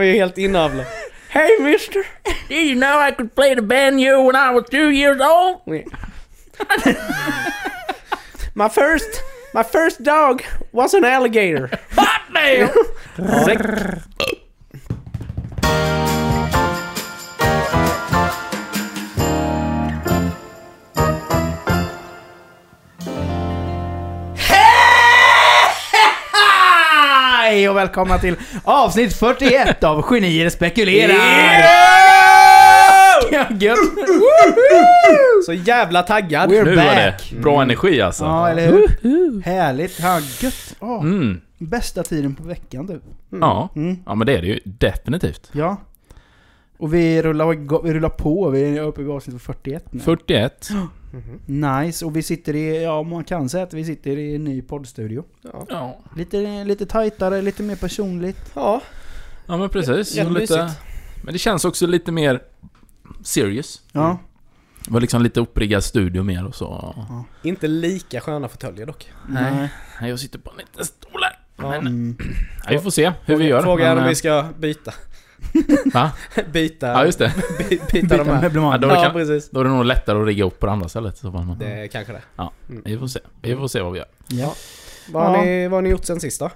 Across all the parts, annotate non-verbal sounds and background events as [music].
var ju helt inavlad. Hey mister! Did you know I could play the banjo when I was two years old? My first, my first dog was an alligator. Hot damn! [laughs] Hej och välkomna till avsnitt 41 av Genier spekulerar! Ja, Gött! Så jävla taggad. We're Nu var det back! bra energi alltså. Ja, eller hur? Härligt. Ja, gött. Åh, Mm. Bästa tiden på veckan du. Ja. Mm. ja, men det är det ju definitivt. Ja. Och vi rullar, vi rullar på, vi är uppe vid avsnitt 41 nu. 41. Nice, och vi sitter i, ja man kan säga att vi sitter i en ny poddstudio. Ja. Lite, lite tajtare, lite mer personligt. Ja, ja, men precis. Och lite, men det känns också lite mer serious. Ja. Det var liksom lite uppriggad studio mer och så. inte lika sköna fåtöljer dock. Nej. Nej, Jag sitter på en liten stol här. Men Mm. ja, vi får se hur vi gör. Frågan men, om eh, vi ska byta. [laughs] Va? byta, Ja, just det. [laughs] by, byta Byta de här. Ja, då- Ja, kan- precis. Då är det nog lättare att rigga upp på det andra stället. Så. Men, Det är kanske det. ja, vi får se. Vi får se vad vi gör. Ja. Vad har, Ja. ni, vad har ni gjort sen sist då?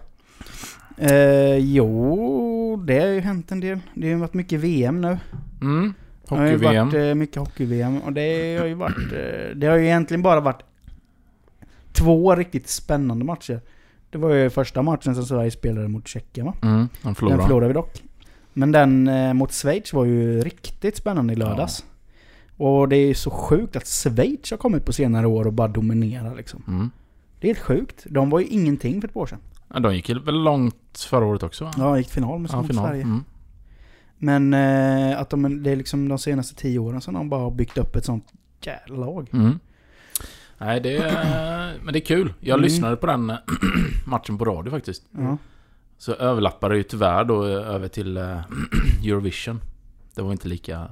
Eh, jo, det har ju hänt en del. Det har ju varit mycket VM nu. Mm. Det har ju Hockey-VM. varit eh, mycket hockey-VM och det har ju varit... Eh, det har ju egentligen bara varit två riktigt spännande matcher. Det var ju första matchen som Sverige spelade mot Tjeckien va? Mm, de Den förlorade. förlorade vi dock. Men den eh, mot Schweiz var ju riktigt spännande i lördags. Och det är ju så sjukt att Schweiz har kommit på senare år och bara dominerar liksom. Mm. Det är helt sjukt. De var ju ingenting för ett par år sedan. Ja, de gick väl långt förra året också va? Ja, gick till final med Ja, mot final. Sverige. Mm. Men eh, att de, det är liksom de senaste tio åren som de bara har byggt upp ett sånt jävla lag. Mm. Nej, det är, [clears throat] men det är kul. Jag Mm. lyssnade på den [clears throat] matchen på radio faktiskt. Ja. Så överlappar det ju tyvärr då över till eh, [clears throat] Eurovision. Det var inte lika...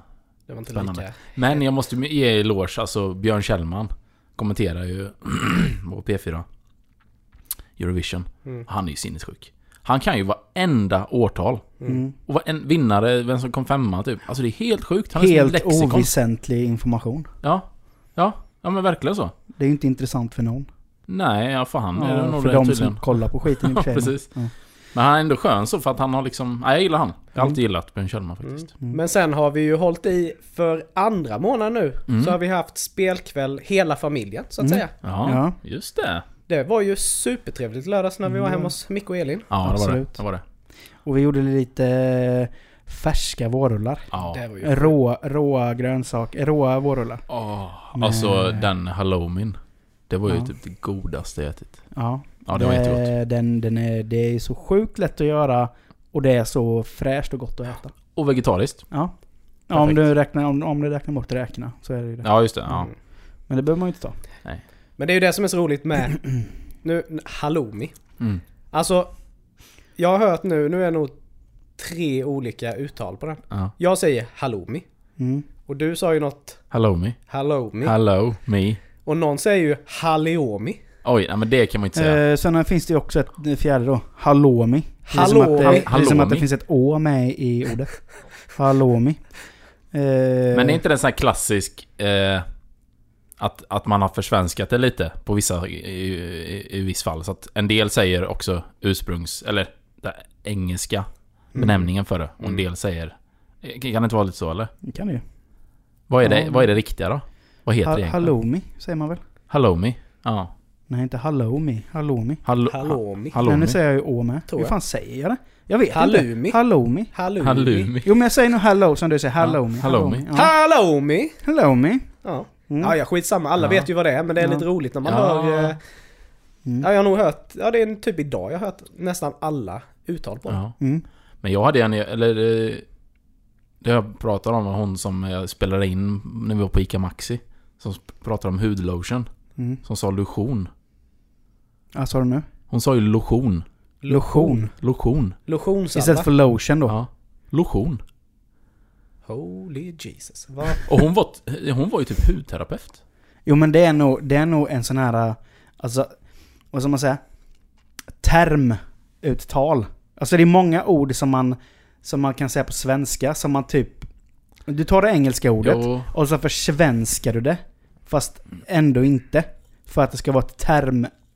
Det var inte Spännande. lika... Men jag måste ge eloge, alltså Björn Kjellman kommenterar ju [clears throat] på P4 Eurovision. Mm. Han är ju sinnessjuk. Han kan ju varenda årtal. Mm. Och vad en vinnare, vem som kom femma typ. Alltså det är helt sjukt. Han är som Helt ett lexikon. oväsentlig information. Ja. Ja. Ja men verkligen så. Det är ju inte intressant för någon. Nej, ja för han är det Ja, nog för de tydligen. som kollar på skiten i och för [laughs] Ja, sig. precis. Ja. Men han är ändå skön så för att han har liksom... Nej, jag gillar han. Jag har Mm. alltid gillat Björn Kjellman faktiskt. Mm. Men sen har vi ju hållit i för andra månaden nu. Mm. Så har vi haft spelkväll hela familjen så att Mm. säga. Ja, Ja. just det. Det var ju supertrevligt lördags när vi var Mm. hemma hos Micke och Elin. Ja, det var det. Absolut. det var det. Och vi gjorde lite eh, färska vårrullar. Ja. Det var ju Råa, råa grönsaker, råa vårrullar. Men- Alltså den halloumin. Det var ju Ja. typ det godaste jag ätit. Ja. Ja, det var jättegott. Den, den är, det är så sjukt lätt att göra och det är så fräscht och gott att äta. Och vegetariskt. Ja. ja om, du räknar, om, om du räknar bort räkorna så är det ju det. Ja, just det. Ja. Mm. Men det behöver man ju inte ta. Men det är ju det som är så roligt med [clears throat] nu, halloumi. Mm. Alltså, jag har hört nu, nu är det nog tre olika uttal på den. ja. Jag säger halloumi. Mm. Och du sa ju något Halloumi. halloumi. Hello, me. och någon säger ju halloumi. Oj, nej, men det kan man inte säga. Eh, sen finns det ju också ett fjärde då. Halloumi. Det är som att, det, Halloumi. det är som att det Halloumi. finns ett å med i ordet. Halloumi. Eh, Men är inte det en sån här klassisk... Eh, att, att man har försvenskat det lite på vissa... I, i, i viss fall. Så att en del säger också ursprungs... Eller det engelska benämningen för det. Och en Mm. del säger... Kan det inte vara lite så eller? Det kan det ju. Vad är det, Ja. vad är det riktiga då? Vad heter Ha, det egentligen? halloumi säger man väl? Halloumi. Ja. Nej, inte halloumi. Halloumi. Hallo, Halloumi. Men halloumi. nu säger jag ju å med. Hur jag. fan säger jag det? Jag vet Halloumi. inte. Halloumi. Halloumi. Halloumi. Jo men jag säger nog hello som du säger. Halloumi. Ja, halloumi. Ja. Halloumi! Halloumi. Ja. Mm. Ja, ja, skitsamma. Alla Ja. vet ju vad det är, men det är Ja. lite roligt när man Ja. hör... Eh, Mm. ja, jag har nog hört... Ja, det är en typ idag jag har hört nästan alla uttal på det. Ja. Mm. Men jag hade en, eller... eh, Det jag pratade om var hon som jag spelade in när vi var på ICA Maxi. Som pratade om hudlotion. Mm. Som sa lotion. Vad sa du nu? Hon sa ju lotion. Lotion. Lotion. Lotionsalva. Istället för lotion då. Ja. Lotion. Holy Jesus. Vad? Och hon var, hon var ju typ hudterapeut. Jo men det är nog, det är nog en sån här, alltså, vad ska man säga? Termuttal. Alltså det är många ord som man som man kan säga på svenska, som man typ... Du tar det engelska ordet Jo, och så försvenskar du det. Fast ändå inte. För att det ska vara ett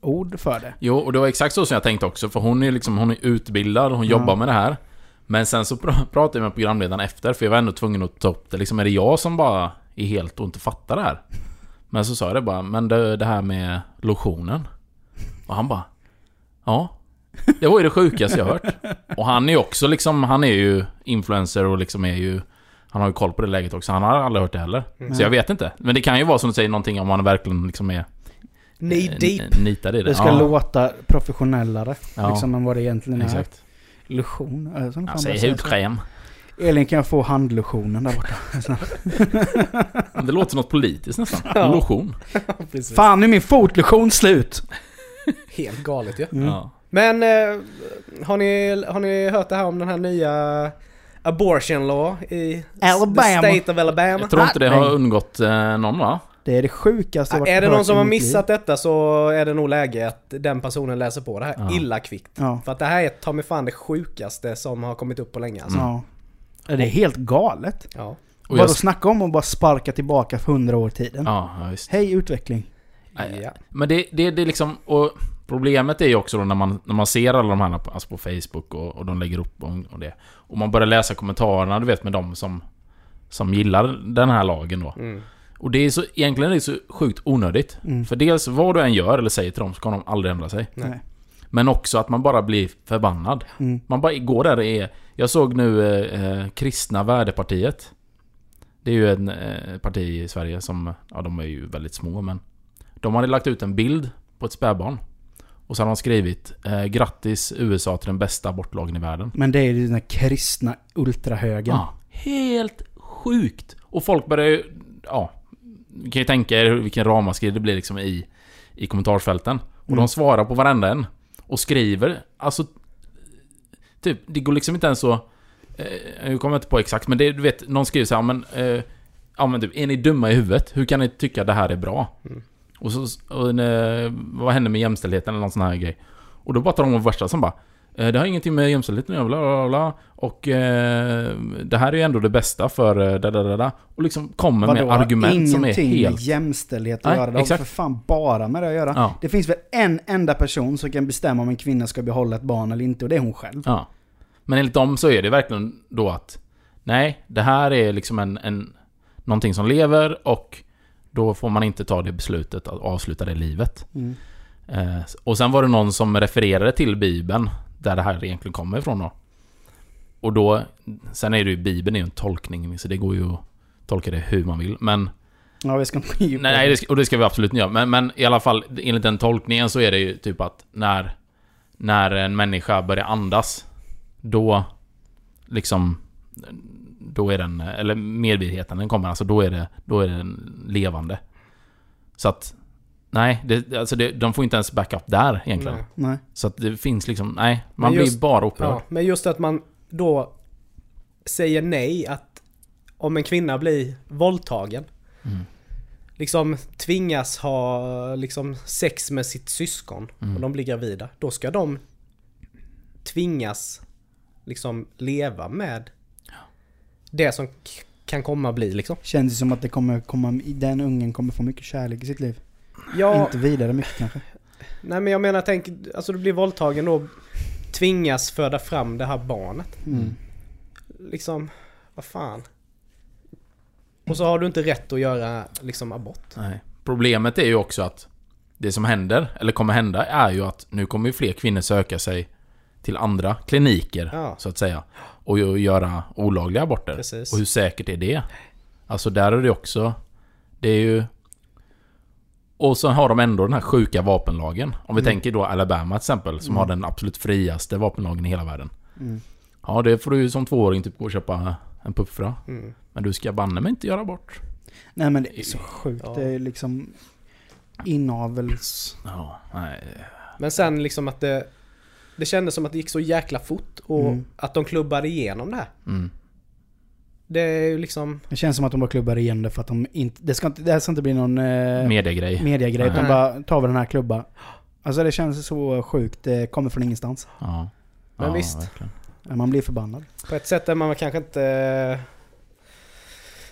termord för det. jo, och det var exakt så som jag tänkte också. För hon är liksom, hon är utbildad, hon jobbar med det här. Men sen så pr- pratade jag med programledaren efter, för jag var ändå tvungen att ta upp det. Liksom, är det jag som bara är helt och inte fattar det här? Men så sa jag det bara, men det, det här med lotionen. Och han bara, ja. Det var ju det sjukaste jag hört. Och han är ju också liksom, han är ju influencer och liksom är ju... Han har ju koll på det läget också, han har aldrig hört det heller. Så jag vet inte. Men det kan ju vara som du säger, någonting om man verkligen liksom är... Knee eh, deep. i det. Det ska ja, låta professionellare. Ja. Liksom än vad det egentligen är. Exakt. Lotion? Är det så fan Jag säger hudkräm. Elin, kan jag få handlotionen där borta? [laughs] Det låter något politiskt nästan. Ja. Lotion. [laughs] [laughs] Precis. Fan, nu är min fotlotion slut! Helt galet ju. Ja. Mm. Ja. Men eh, har, ni, har ni hört det här om den här nya abortion law i Alabama. the state of Alabama? Jag tror inte det har undgått eh, någon va? Det är det sjukaste jag Ja, varit är det någon som har mitt liv. missat detta så är det nog läge att den personen läser på det här Ja. illa kvickt. Ja. För att det här är ta mig fan det sjukaste som har kommit upp på länge alltså. ja. Det är helt galet. Ja. Och Bara jag, att snacka om att bara sparka tillbaka för hundra år tiden. ja. Hej utveckling. Ja. Men det, det, det är liksom... Och problemet är ju också då när man, när man ser alla de här på, alltså på Facebook och, och de lägger upp och, och det. Och man börjar läsa kommentarerna, du vet med de som, som gillar den här lagen då. Mm. Och det är så, egentligen är det så sjukt onödigt. Mm. För dels vad du än gör eller säger till dem så kommer de aldrig ändra sig. Nej. Men också att man bara blir förbannad. Mm. Man bara går där och är... Jag såg nu eh, eh, Kristna Värdepartiet. Det är ju en eh, parti i Sverige som... Ja, de är ju väldigt små men... De hade lagt ut en bild på ett spädbarn. Och så hade de skrivit eh, Grattis USA till den bästa abortlagen i världen. Men det är ju den här kristna ultrahögern. Ja, helt sjukt! Och folk börjar ju... Ja... Ni kan ju tänka er vilken ramaskri det blir liksom i, i kommentarsfälten. Och Mm. de svarar på varenda en. Och skriver, alltså... Typ, det går liksom inte ens så... Eh, jag kommer inte på exakt, men det, du vet, någon skriver så här, men... Eh, ja men typ, är ni dumma i huvudet? Hur kan ni tycka det här är bra? Mm. Och så... Och, vad händer med jämställdheten eller någon sån här grej? Och då bara tar de de värsta som bara... eh, Det har ingenting med jämställdheten att göra, bla bla bla. Och eh, det här är ju ändå det bästa för eh, da, da, da, da. Och liksom kommer med Vadå? argument som är Ingenting med helt... jämställdhet att Nej, göra. Det har exakt. för fan bara med det att göra. Ja. Det finns väl en enda person som kan bestämma om en kvinna ska behålla ett barn eller inte och det är hon själv. Ja. Men enligt dem så är det verkligen då att Nej, det här är liksom en, en Någonting som lever och Då får man inte ta det beslutet att avsluta det livet. Mm. Eh, och sen var det någon som refererade till Bibeln Där det här egentligen kommer ifrån då. Och då Sen är det ju Bibeln är ju en tolkning så det går ju att Tolka det hur man vill men Ja, vi ska inte Nej, nej det ska, och det ska vi absolut inte göra. Men, men i alla fall, enligt den tolkningen så är det ju typ att när, när en människa börjar andas, då liksom, då är den, eller medvetenheten kommer, alltså då är det, då är den levande. Så att, nej, det, alltså det, de får inte ens backup där egentligen. Nej. Nej. Så att det finns liksom, nej, man just- blir bara upprörd. Ja, men just att man då säger nej att om en kvinna blir våldtagen Mm. liksom tvingas ha liksom sex med sitt syskon Mm. och de blir gravida. Då ska de tvingas liksom leva med det som kan komma bli liksom. Känns det som att det kommer komma, den ungen kommer få mycket kärlek i sitt liv. Ja, Inte vidare mycket kanske. nej men jag menar tänk, alltså du blir våldtagen och tvingas föda fram det här barnet. Mm. Liksom, vad fan. Och så har du inte rätt att göra liksom abort. Nej. Problemet är ju också att det som händer, eller kommer hända, är ju att nu kommer ju fler kvinnor söka sig till andra kliniker, Ja. så att säga. Och göra olagliga aborter. Precis. Och hur säkert är det? Alltså där är det också... Det är ju... Och så har de ändå den här sjuka vapenlagen. Om vi Mm. tänker då Alabama till exempel, som Mm. har den absolut friaste vapenlagen i hela världen. Mm. Ja, det får du ju som tvååring typ gå och köpa en puffra. Mm. Men du ska banne mig inte göra abort. Nej men det är så sjukt. Ja. Det är liksom inavels... Ja, nej. Men sen liksom att det... Det kändes som att det gick så jäkla fort och Mm. att de klubbade igenom det här. Mm. Det är ju liksom... Det känns som att de bara klubbar igen det för att de inte... Det ska inte, det här ska inte bli någon eh, Mediegrej. mediagrej utan bara tar vi den här klubba. Alltså det känns så sjukt. Det kommer från ingenstans. Ja. Men ja, visst. verkligen. Man blir förbannad. På ett sätt är man kanske inte eh,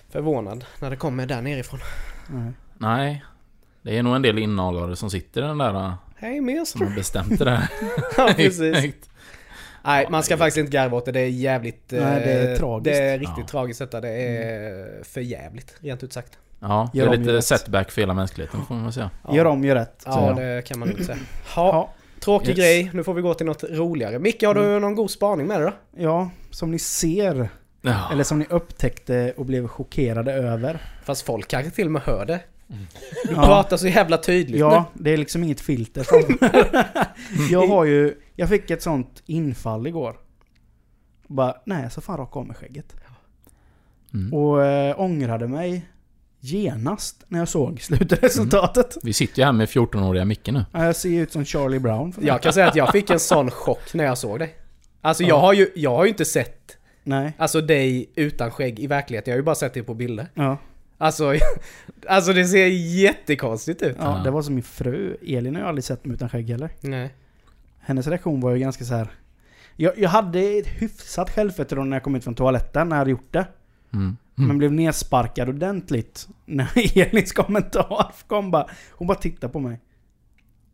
förvånad när det kommer där nerifrån. Nej. Nej. Det är nog en del inavlare som sitter i den där... äh, Hej Som har bestämt det där. [laughs] ja, precis. [laughs] Nej, man ska faktiskt inte garva åt det. Det är jävligt... Nej, det är eh, tragiskt. Det är riktigt Ja. tragiskt detta. Det är för jävligt, rent ut sagt. Ja, det Gör är lite setback för hela mänskligheten får man säga. Ja. Gör om, gör rätt. Ja, det kan man nog säga. [clears throat] Ha, Ja. tråkig Yes. grej. Nu får vi gå till något roligare. Micke, har du någon god spaning med dig då? ja, som ni ser, Ja. eller som ni upptäckte och blev chockerade över. Fast folk kanske till och med hör det. Du Ja. pratar så jävla tydligt Ja, det är liksom inget filter. [laughs] jag har ju, jag fick ett sånt infall igår. Bara, nej jag ska fan raka av mig skägget. Mm. Och äh, ångrade mig genast när jag såg slutresultatet. Vi sitter ju här med 14-åriga Micke nu. Ja, Jag ser ju ut som Charlie Brown. Jag kan säga att jag fick en sån chock när jag såg dig. Alltså jag har ju, jag har ju inte sett Nej. alltså dig utan skägg i verkligheten. Jag har ju bara sett dig på bilder. Ja. Alltså, [laughs] alltså det ser jättekonstigt ut. ja, Ja. det var som min fru. Elin har jag aldrig sett mig utan skägg heller. Nej. Hennes reaktion var ju ganska så här. Jag, jag hade ett hyfsat självförtroende när jag kom ut från toaletten när jag hade gjort det. Mm. Men Mm. blev nedsparkad ordentligt när [laughs] Elins kommentar kom bara. Hon bara tittade på mig.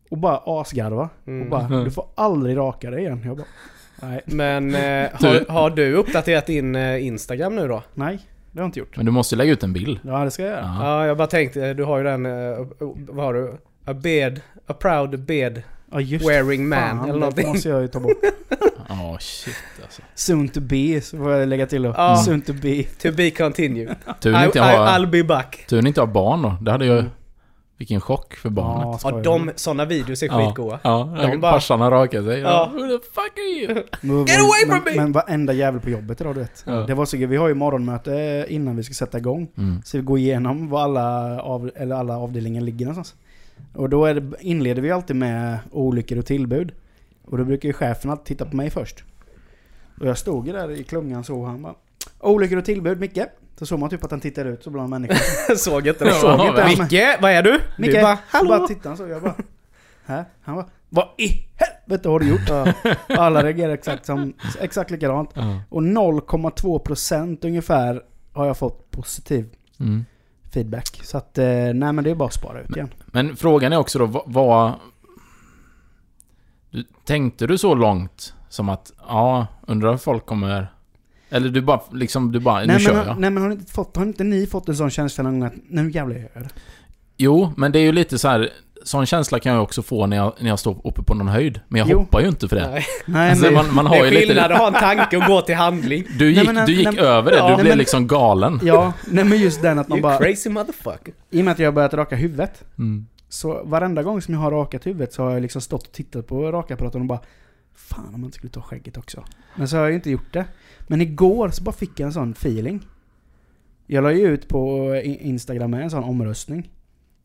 Och bara asgarva. Mm. Och bara, du får aldrig raka dig igen. Jag bara, nej. Men eh, [laughs] har, har du uppdaterat din eh, Instagram nu då? Nej, det har jag inte gjort. Men du måste lägga ut en bild. Ja, det ska jag göra. Ja. Ja, jag bara tänkte, du har ju den, eh, vad har du? A beard, a proud beard Ja, just wearing man fan, eller det någonting. måste jag ju ta bort. [laughs] Ja, shit alltså. Soon to be, så får jag lägga till då. Ja. Soon to be. To be continued. [laughs] Tur I, har, I'll be back. tur ni inte har barn då. Det hade ju... Mm. Vilken chock för barnet. Ja, Ja, de, sådana videos är skitgoda. Ja, De de bara- farsan har rakat sig. Ja. Ja. Who the fuck are you? [laughs] Men, Get away men, from me! Men varenda jävel på jobbet idag du vet. Ja. Det var så Vi har ju morgonmöte innan vi ska sätta igång. Mm. Så vi går igenom var alla, av, eller alla avdelningar ligger någonstans. Och då det, inleder vi alltid med olyckor och tillbud. Och då brukar ju chefen alltid titta på mig först. Och jag stod ju där i klungan så och han bara Olyckor och tillbud, Micke. Så såg man typ att han tittar ut så bland människor. [laughs] Såg inte det. Såg inte. Micke, vad är du? Micke! Du bara, hallå? bara tittade han så. Jag bara Här? Han bara Vad i helvete har du gjort? Och [laughs] alla reagerar exakt, som, exakt likadant. Ja. Och 0,2% ungefär har jag fått positiv Mm. Feedback. Så att, eh, nej men det är bara att spara ut igen. Men frågan är också då, vad... du, tänkte du så långt som att, ja, undrar om folk kommer... Eller du bara liksom, du bara, nu nej, kör men, jag. nej men har inte, fått, har inte ni fått en sån känsla någon gång att nu jävlar jag gör det? Jo, men det är ju lite så här. Sån känsla kan jag också få när jag, när jag står uppe på någon höjd. Men jag Jo. hoppar ju inte för det. Nej. Nej Alltså, men, man, man Det har ju är lite... skillnad att ha en tanke och gå till handling. Du gick, Nej, men, du gick nej, över det, ja, du nej, blev men- liksom galen. Ja, nej men just den att man bara... crazy motherfucker. I och med att jag har börjat raka huvudet. Mm. Så varenda gång som jag har rakat huvudet så har jag liksom stått och tittat på rakapparaten och bara Fan om man inte skulle ta skägget också. Men så har jag ju inte gjort det. Men igår så bara fick jag en sån feeling. Jag la ju ut på Instagram med en sån omröstning.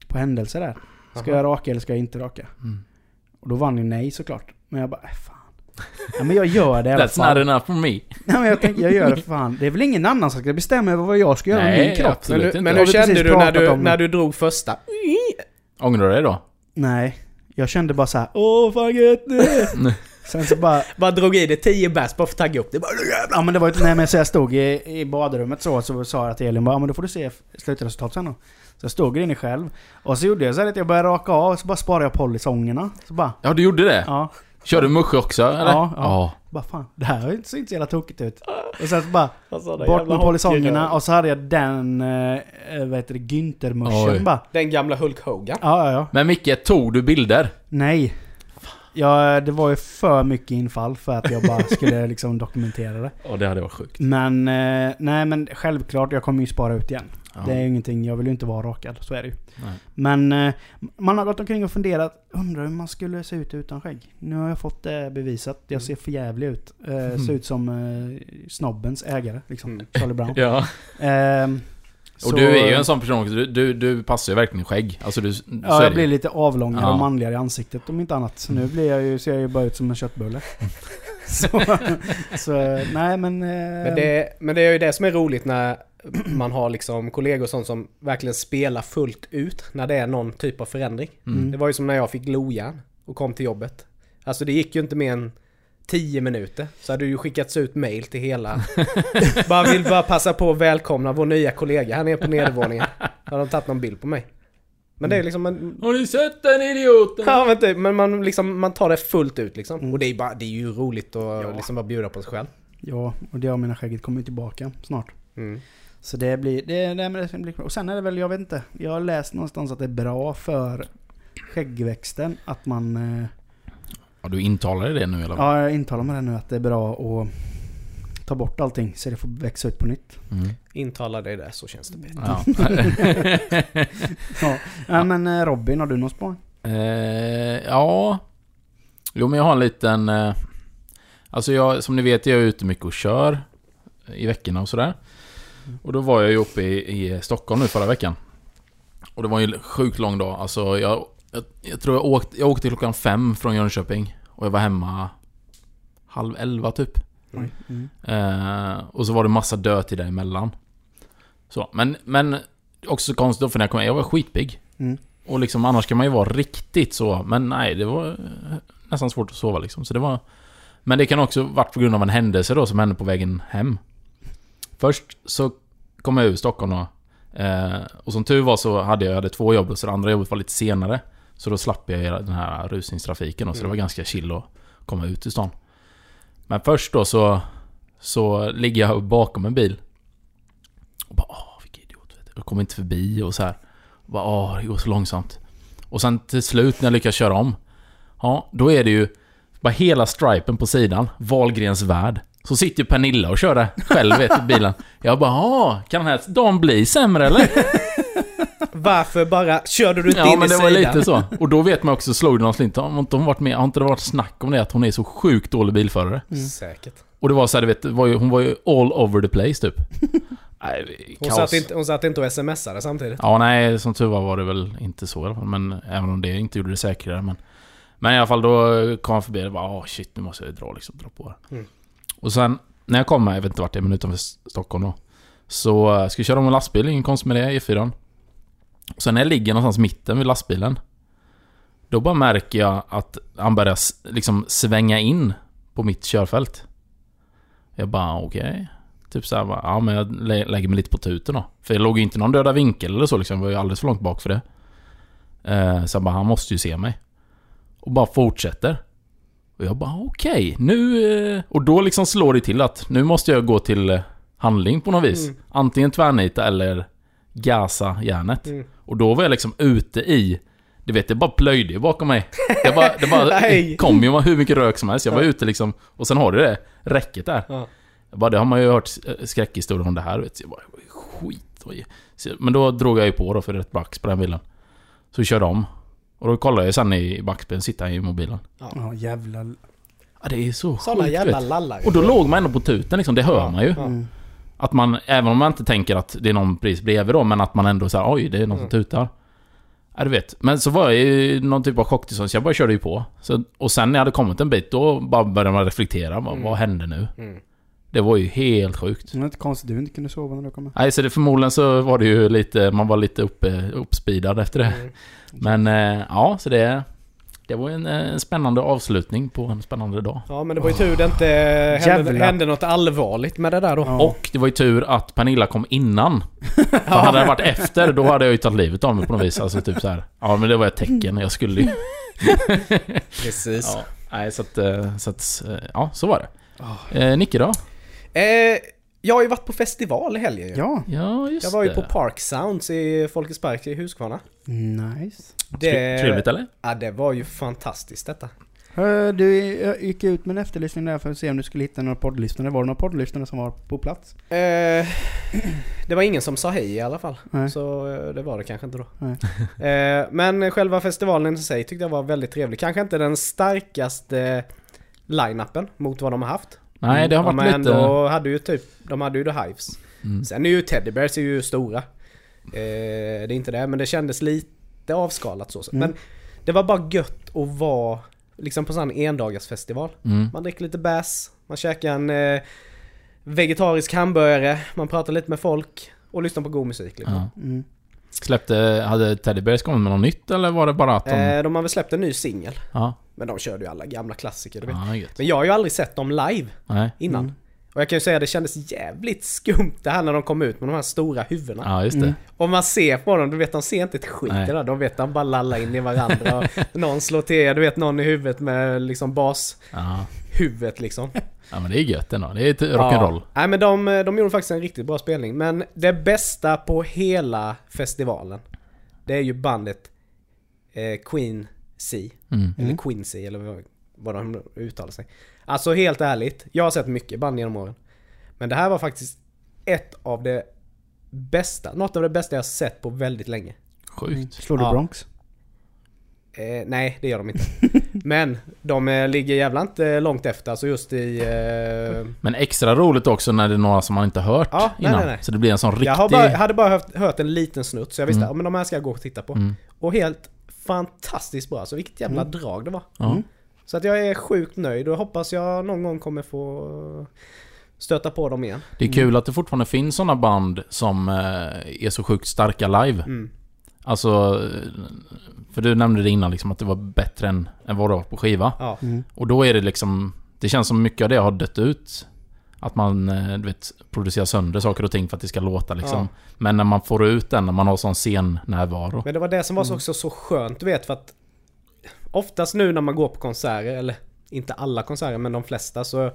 På händelser där. Ska jag raka eller ska jag inte raka? Mm. Och då vann ju nej såklart. Men jag bara, äh, fan. Ja, men jag gör det i alla That's fall. not enough for me. [laughs] Nej men jag tänker, jag gör det för [laughs] fan. Det är väl ingen annan som ska bestämma över vad jag ska göra med min kropp? Men, inte. men hur kände du när du, när du drog första? Ångrar du dig då? Nej. Jag kände bara så här, åh fan gött. [laughs] Sen så bara, Bara drog i det 10 bärs bara för att tagga upp det. Bara, ja men det var ju, nej men så jag stod i, i badrummet så, så sa jag till Elin bara, ja men då får du se slutresultatet sen då. Så jag stod inne själv. Och så gjorde jag så här att jag började raka av, så bara sparade jag polisongerna. Så bara, Ja, du gjorde det? ja. Kör du musche också, eller? Ja, ja. Bara fan, det här ser inte så jävla tokigt ut. Och sen så bara, Alltså, bort med polisongerna och så hade jag den, eh, vad heter det. Günther-muschen bara. Den gamla Hulk Hogan. Ja, ja, ja. Men Micke, tog du bilder? Nej. Ja, det var ju för mycket infall för att jag bara skulle liksom dokumentera det. Ja, det hade varit sjukt. Men, eh, nej men självklart, jag kommer ju spara ut igen. Ja. Det är ju ingenting, jag vill ju inte vara rakad, så är det ju. Nej. Men eh, man har gått omkring och funderat, undrar hur man skulle se ut utan skägg. Nu har jag fått det bevisat, jag ser för jävlig ut. Eh, [laughs] ser ut som eh, snobbens ägare, liksom. Mm. Charlie Brown. [laughs] Ja. Ehm, Och så- du är ju en sån person också. Du, du, du passar ju verkligen skägg. Alltså du... Ja, jag blir lite avlångare Ja. och manligare i ansiktet om inte annat. Så nu blir jag ju, ser jag ju bara ut som en köttbulle. [laughs] så, så, nej men... Men det, men det är ju det som är roligt när [clears throat] man har liksom kollegor och sånt som verkligen spelar fullt ut när det är någon typ av förändring. Mm. Det var ju som när jag fick glojärn och kom till jobbet. Alltså det gick ju inte mer än 10 minuter så hade det ju skickats ut mail till hela... [laughs] [laughs] bara vill bara passa på att välkomna vår nya kollega här nere på nedervåningen. Har de tagit någon bild på mig? Men det är liksom... Man, Har ni sett den idioten? ja, men, typ, men man, liksom, man tar det fullt ut liksom. Mm. Och det är, bara, det är ju roligt att Ja. liksom bara bjuda på sig själv. Ja, och det av mina skägget kommer ju tillbaka snart. Mm. Så det blir, det, det, det blir. Och sen är det väl, jag vet inte. Jag har läst någonstans att det är bra för skäggväxten att man... eh, Ja, du intalar det nu eller? Ja, jag intalar mig det nu att det är bra att ta bort allting så det får växa ut på nytt. Mm. Intala dig det så känns det Peter. [laughs] Ja. Ja, ja men eh, Robin, har du någon spån? eh, ja. Jo, men jag har en liten... Eh, alltså jag, som ni vet, jag är ute mycket och kör i veckorna och sådär. Och då var jag ju uppe i, i Stockholm nu förra veckan. Och det var ju en sjukt lång dag. Alltså jag, jag, jag tror jag åkte, jag åkte klockan fem från Jönköping. Och jag var hemma halv elva typ. Mm. Mm. Eh, och så var det massa dödtid däremellan. Så, men, men också konstigt då, för när jag kom jag var skitpigg. Mm. Och liksom annars kan man ju vara riktigt så, men nej, det var eh, nästan svårt att sova liksom. Så det var... Men det kan också varit på grund av en händelse då som hände på vägen hem. Först så kom jag ur Stockholm då. Eh, och som tur var så hade jag, jag hade två jobb, så det andra jobbet var lite senare. Så då slapp jag den här rusningstrafiken och så det var Mm. ganska chill att komma ut i stan. Men först då så, så ligger jag bakom en bil. Och bara åh, vilken idiot. Vet du. Jag kommer inte förbi och så här. Och bara åh, det går så långsamt. Och sen till slut när jag lyckas köra om. Ja, då är det ju bara hela stripen på sidan. Wahlgrens värld. Så sitter ju Pernilla och kör det själv vet, i bilen. Jag bara åh, kan den här dagen bli sämre eller? Varför bara körde du inte Ja in men i det var sidan? lite så. Och då vet man också, slog det någon slint. Har inte hon varit med, har inte det varit snack om det? Att hon är så sjukt dålig bilförare? Mm. Säkert. Och det var så här, du vet, var ju, hon var ju all over the place typ. [laughs] Nej, Hon satt, inte, hon satt inte och smsade samtidigt. Ja, nej, som tur var var det väl inte så i alla fall. Men även om det inte gjorde det säkrare. Men, men i alla fall då kom han förbi och bara åh shit, nu måste jag dra liksom, dra på det. Mm. Och sen, när jag kom här, jag vet inte vart det är, men utanför Stockholm då. Så eh, ska jag köra om en lastbil, ingen konst med det, E4. Och sen när jag ligger någonstans mitten vid lastbilen. Då bara märker jag att han börjar liksom svänga in på mitt körfält. Jag bara okej. Typ såhär bara, ja men jag lä- lägger mig lite på tuten då. För jag låg ju inte någon döda vinkel eller så liksom, jag var ju alldeles för långt bak för det. Eh, så jag bara, han måste ju se mig. Och bara fortsätter. Och jag bara okej, nu... Eh, och då liksom slår det till att nu måste jag gå till eh, handling på något vis. Mm. Antingen tvärnita eller gasa järnet. Mm. Och då var jag liksom ute i... Du vet, det bara plöjde bakom mig. Det bara, det bara [laughs] kom ju hur mycket rök som helst. Jag var Ja. ute liksom... Och sen har du det räcket där. Ja. Jag bara, det har man ju hört eh, skräckhistorier om det här, vet du. Jag bara, skit. Så- Men då drog jag ju på då för rätt bax på den bilen. Så vi körde om. Och då kollade jag sen i backspegeln, sitter han i mobilen. Ja, jävlar. Ja, det är så Sådana sjukt, jävla vet. lallare. Och då låg man ändå på tuten liksom, det hör Ja. man ju. Ja. Mm. Att man, även om man inte tänker att det är någon precis bredvid då, men att man ändå säger oj, det är någon som Mm. tutar. Ja, du vet. Men så var jag i någon typ av chocktillstånd, så jag bara körde ju på. Så, och sen när jag hade kommit en bit, då bara började man reflektera. Vad, Mm. vad hände nu? Mm. Det var ju helt sjukt. Det är inte konstigt att du inte kunde sova när du kom. Nej, så det förmodligen så var det ju lite, man var lite uppe, uppspeedad efter det. Mm. [laughs] Men eh, ja, så det... Det var ju en, eh, en spännande avslutning på en spännande dag. Ja men det var ju tur det inte hände, Jävlar. hände något allvarligt med det där då. Ja. Och det var ju tur att Pernilla kom innan. [laughs] För hade det varit efter, då hade jag ju tagit livet av mig på något vis. Alltså typ så här. Ja, men det var ett tecken. Jag skulle ju... [laughs] Precis. Ja, nej, så att... eh, Så att ja, så var det. Ah. Eh, Nicke då? Eh, jag har ju varit på festival i helgen ju. Ja, Ja, just Jag var ju det. på Park Sounds i Folkets Park i Huskvarna. nice. Det, Trevligt eller? Ja, det var ju fantastiskt detta. Eh, Du gick ut med en efterlysning där för att se om du skulle hitta några poddlyssnare. Var det några poddlyssnare som var på plats? Eh, det var ingen som sa hej i alla fall. Nej. Så eh, det var det kanske inte då. Nej. [laughs] Eh, men själva festivalen i sig tyckte jag var väldigt trevlig. Kanske inte den starkaste line-upen mot vad de har haft. Nej, det har varit lite... ändå hade ju typ, de hade ju The Hives. Mm. Sen är ju Teddy Bears är ju stora. Eh, det är inte det, men det kändes lite avskalat så. Mm. Men det var bara gött att vara liksom på sån endagarsfestival. Mm. Man dricker lite bärs, man käkar en eh, vegetarisk hamburgare, man pratar lite med folk och lyssnar på god musik. Liksom. Ja. Mm. Släppte... Hade Teddy Bears kommit med något nytt eller var det bara att de... Eh, de har väl släppt en ny singel. Ja. Men de körde ju alla gamla klassiker du vet. Ja. Men jag har ju aldrig sett dem live Nej. innan. Mm. Och jag kan ju säga att det kändes jävligt skumt det här när de kom ut med de här stora huvudena. Ja, just det. Mm. Och man ser på dem, du vet de ser inte ett skit Nej. det. De vet de bara lallar in i varandra. och [laughs] någon slår till, du vet någon i huvudet med liksom bashuvudet Ja. liksom. ja, men det är gött ändå. Det är rock'n'roll. Ja. Nej men de, de gjorde faktiskt en riktigt bra spelning. Men det bästa på hela festivalen, det är ju bandet eh, Queen C. Mm. Eller Quincy eller vad, de uttalar sig. Alltså helt ärligt, jag har sett mycket band genom åren. Men det här var faktiskt ett av det bästa, något av det bästa jag har sett på väldigt länge. Sjukt. Slår du Ja. Bronx? Eh, nej, det gör de inte. [laughs] Men de eh, ligger jävla inte långt efter, alltså just i... Eh, Men extra roligt också när det är några som man inte hört Ja, nej, innan. nej, nej. Så det blir en sån riktig... jag har bara, hade bara hört, hört en liten snutt, så jag visste Mm. att men de här ska jag gå och titta på. Mm. Och helt fantastiskt bra, så vilket jävla drag det var. Mm. Så att jag är sjukt nöjd och hoppas jag någon gång kommer få stöta på dem igen. Det är kul att det fortfarande finns såna band som eh, är så sjukt starka live. Mm. Alltså... För du nämnde det innan liksom att det var bättre än, än vad det var på skiva. Ja. Mm. Och då är det liksom... Det känns som mycket av det har dött ut. Att man, eh, du vet, producerar sönder saker och ting för att det ska låta liksom. Ja. Men när man får ut den, när man har sån scennärvaro. Men det var det som var också så skönt, du vet för att Oftast nu när man går på konserter, eller inte alla konserter men de flesta så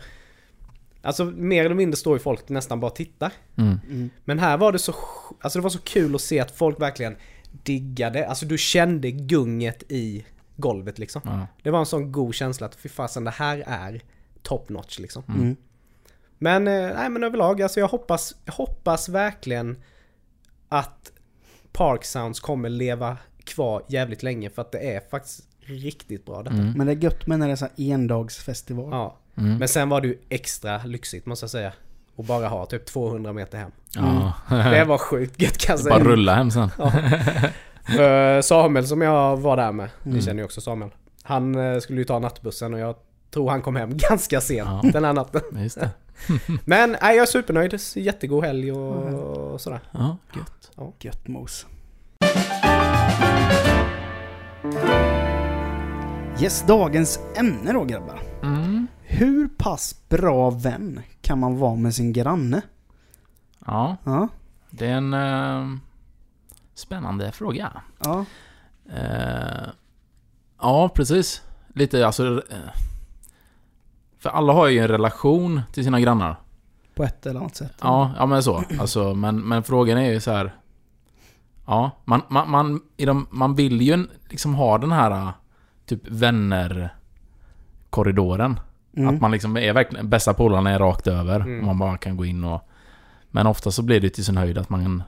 Alltså mer eller mindre står ju folk nästan bara och tittar. Mm. Mm. Men här var det så, alltså det var så kul att se att folk verkligen diggade, alltså du kände gunget i golvet liksom. Ja. Det var en sån god känsla att fy fasen det här är top notch liksom. Mm. Men, eh, nej men överlag, alltså jag hoppas, jag hoppas verkligen att Park Sounds kommer leva kvar jävligt länge för att det är faktiskt riktigt bra detta. Mm. Men det är gött med när det är så här endagsfestival. Ja. Mm. Men sen var det ju extra lyxigt måste jag säga. Att bara ha typ 200 meter hem. Ja. [laughs] Det var sjukt gött kan jag Bara säga. rulla hem sen. För Samuel som jag var där med, ni Mm. känner ju också Samuel. Han eh, skulle ju ta nattbussen och jag tror han kom hem [laughs] ganska sent Ja. den här natten. Just det. [laughs] Men nej, jag är supernöjd. Jättegod helg och, och sådär. Ja, gött. Gött mos. Yes, dagens ämne då grabbar. Mm. Hur pass bra vän kan man vara med sin granne? Ja, Ja, det är en eh, spännande fråga. ja. Eh, ja, precis. Lite alltså... Eh, för alla har ju en relation till sina grannar. På ett eller annat sätt. Ja, ja men så. Alltså, men, men frågan är ju så här. Ja, man, man, man, i de, man vill ju liksom ha den här eh, typ vänner-korridoren. Mm. Att man liksom är verkligen, bästa polarna är rakt över. Mm. Och man bara kan gå in och... Men ofta så blir det till sin höjd att man kan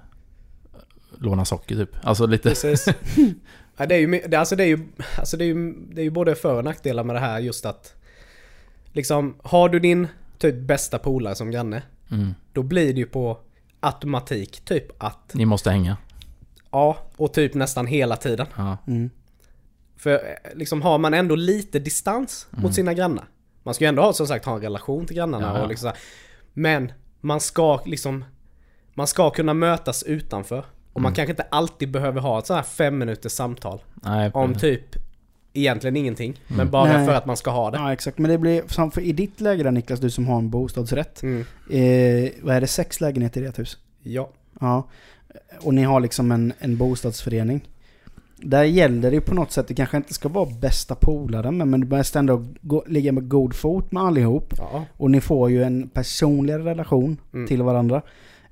låna socker typ. Alltså lite... Precis. [laughs] ja, det är ju, alltså det är ju, alltså det är ju, det är ju både för och nackdelar med det här just att liksom, har du din typ bästa polare som granne, Mm. då blir det ju på automatik typ att, Ni måste hänga. ja, och typ nästan hela tiden. Ja. Mm. För eh, liksom har man ändå lite distans Mm. mot sina grannar. Man ska ju ändå ha, som sagt ha en relation till grannarna Ja, ja. och liksom. Men man ska liksom Man ska kunna mötas utanför. Och man Mm. kanske inte alltid behöver ha ett så här fem minuters samtal. Nej, Om typ egentligen ingenting. Men Mm. bara Nej. för att man ska ha det. Ja, exakt. Men det blir, som för i ditt läge där Niklas, du som har en bostadsrätt. Mm. Eh, vad är det, sex lägenheter i ert hus? Ja. Ja. Och ni har liksom en, en bostadsförening. Där gäller det ju på något sätt, det kanske inte ska vara bästa polaren, men, men du måste ändå gå, ligga med god fot med allihop. Ja. Och ni får ju en personligare relation Mm. till varandra.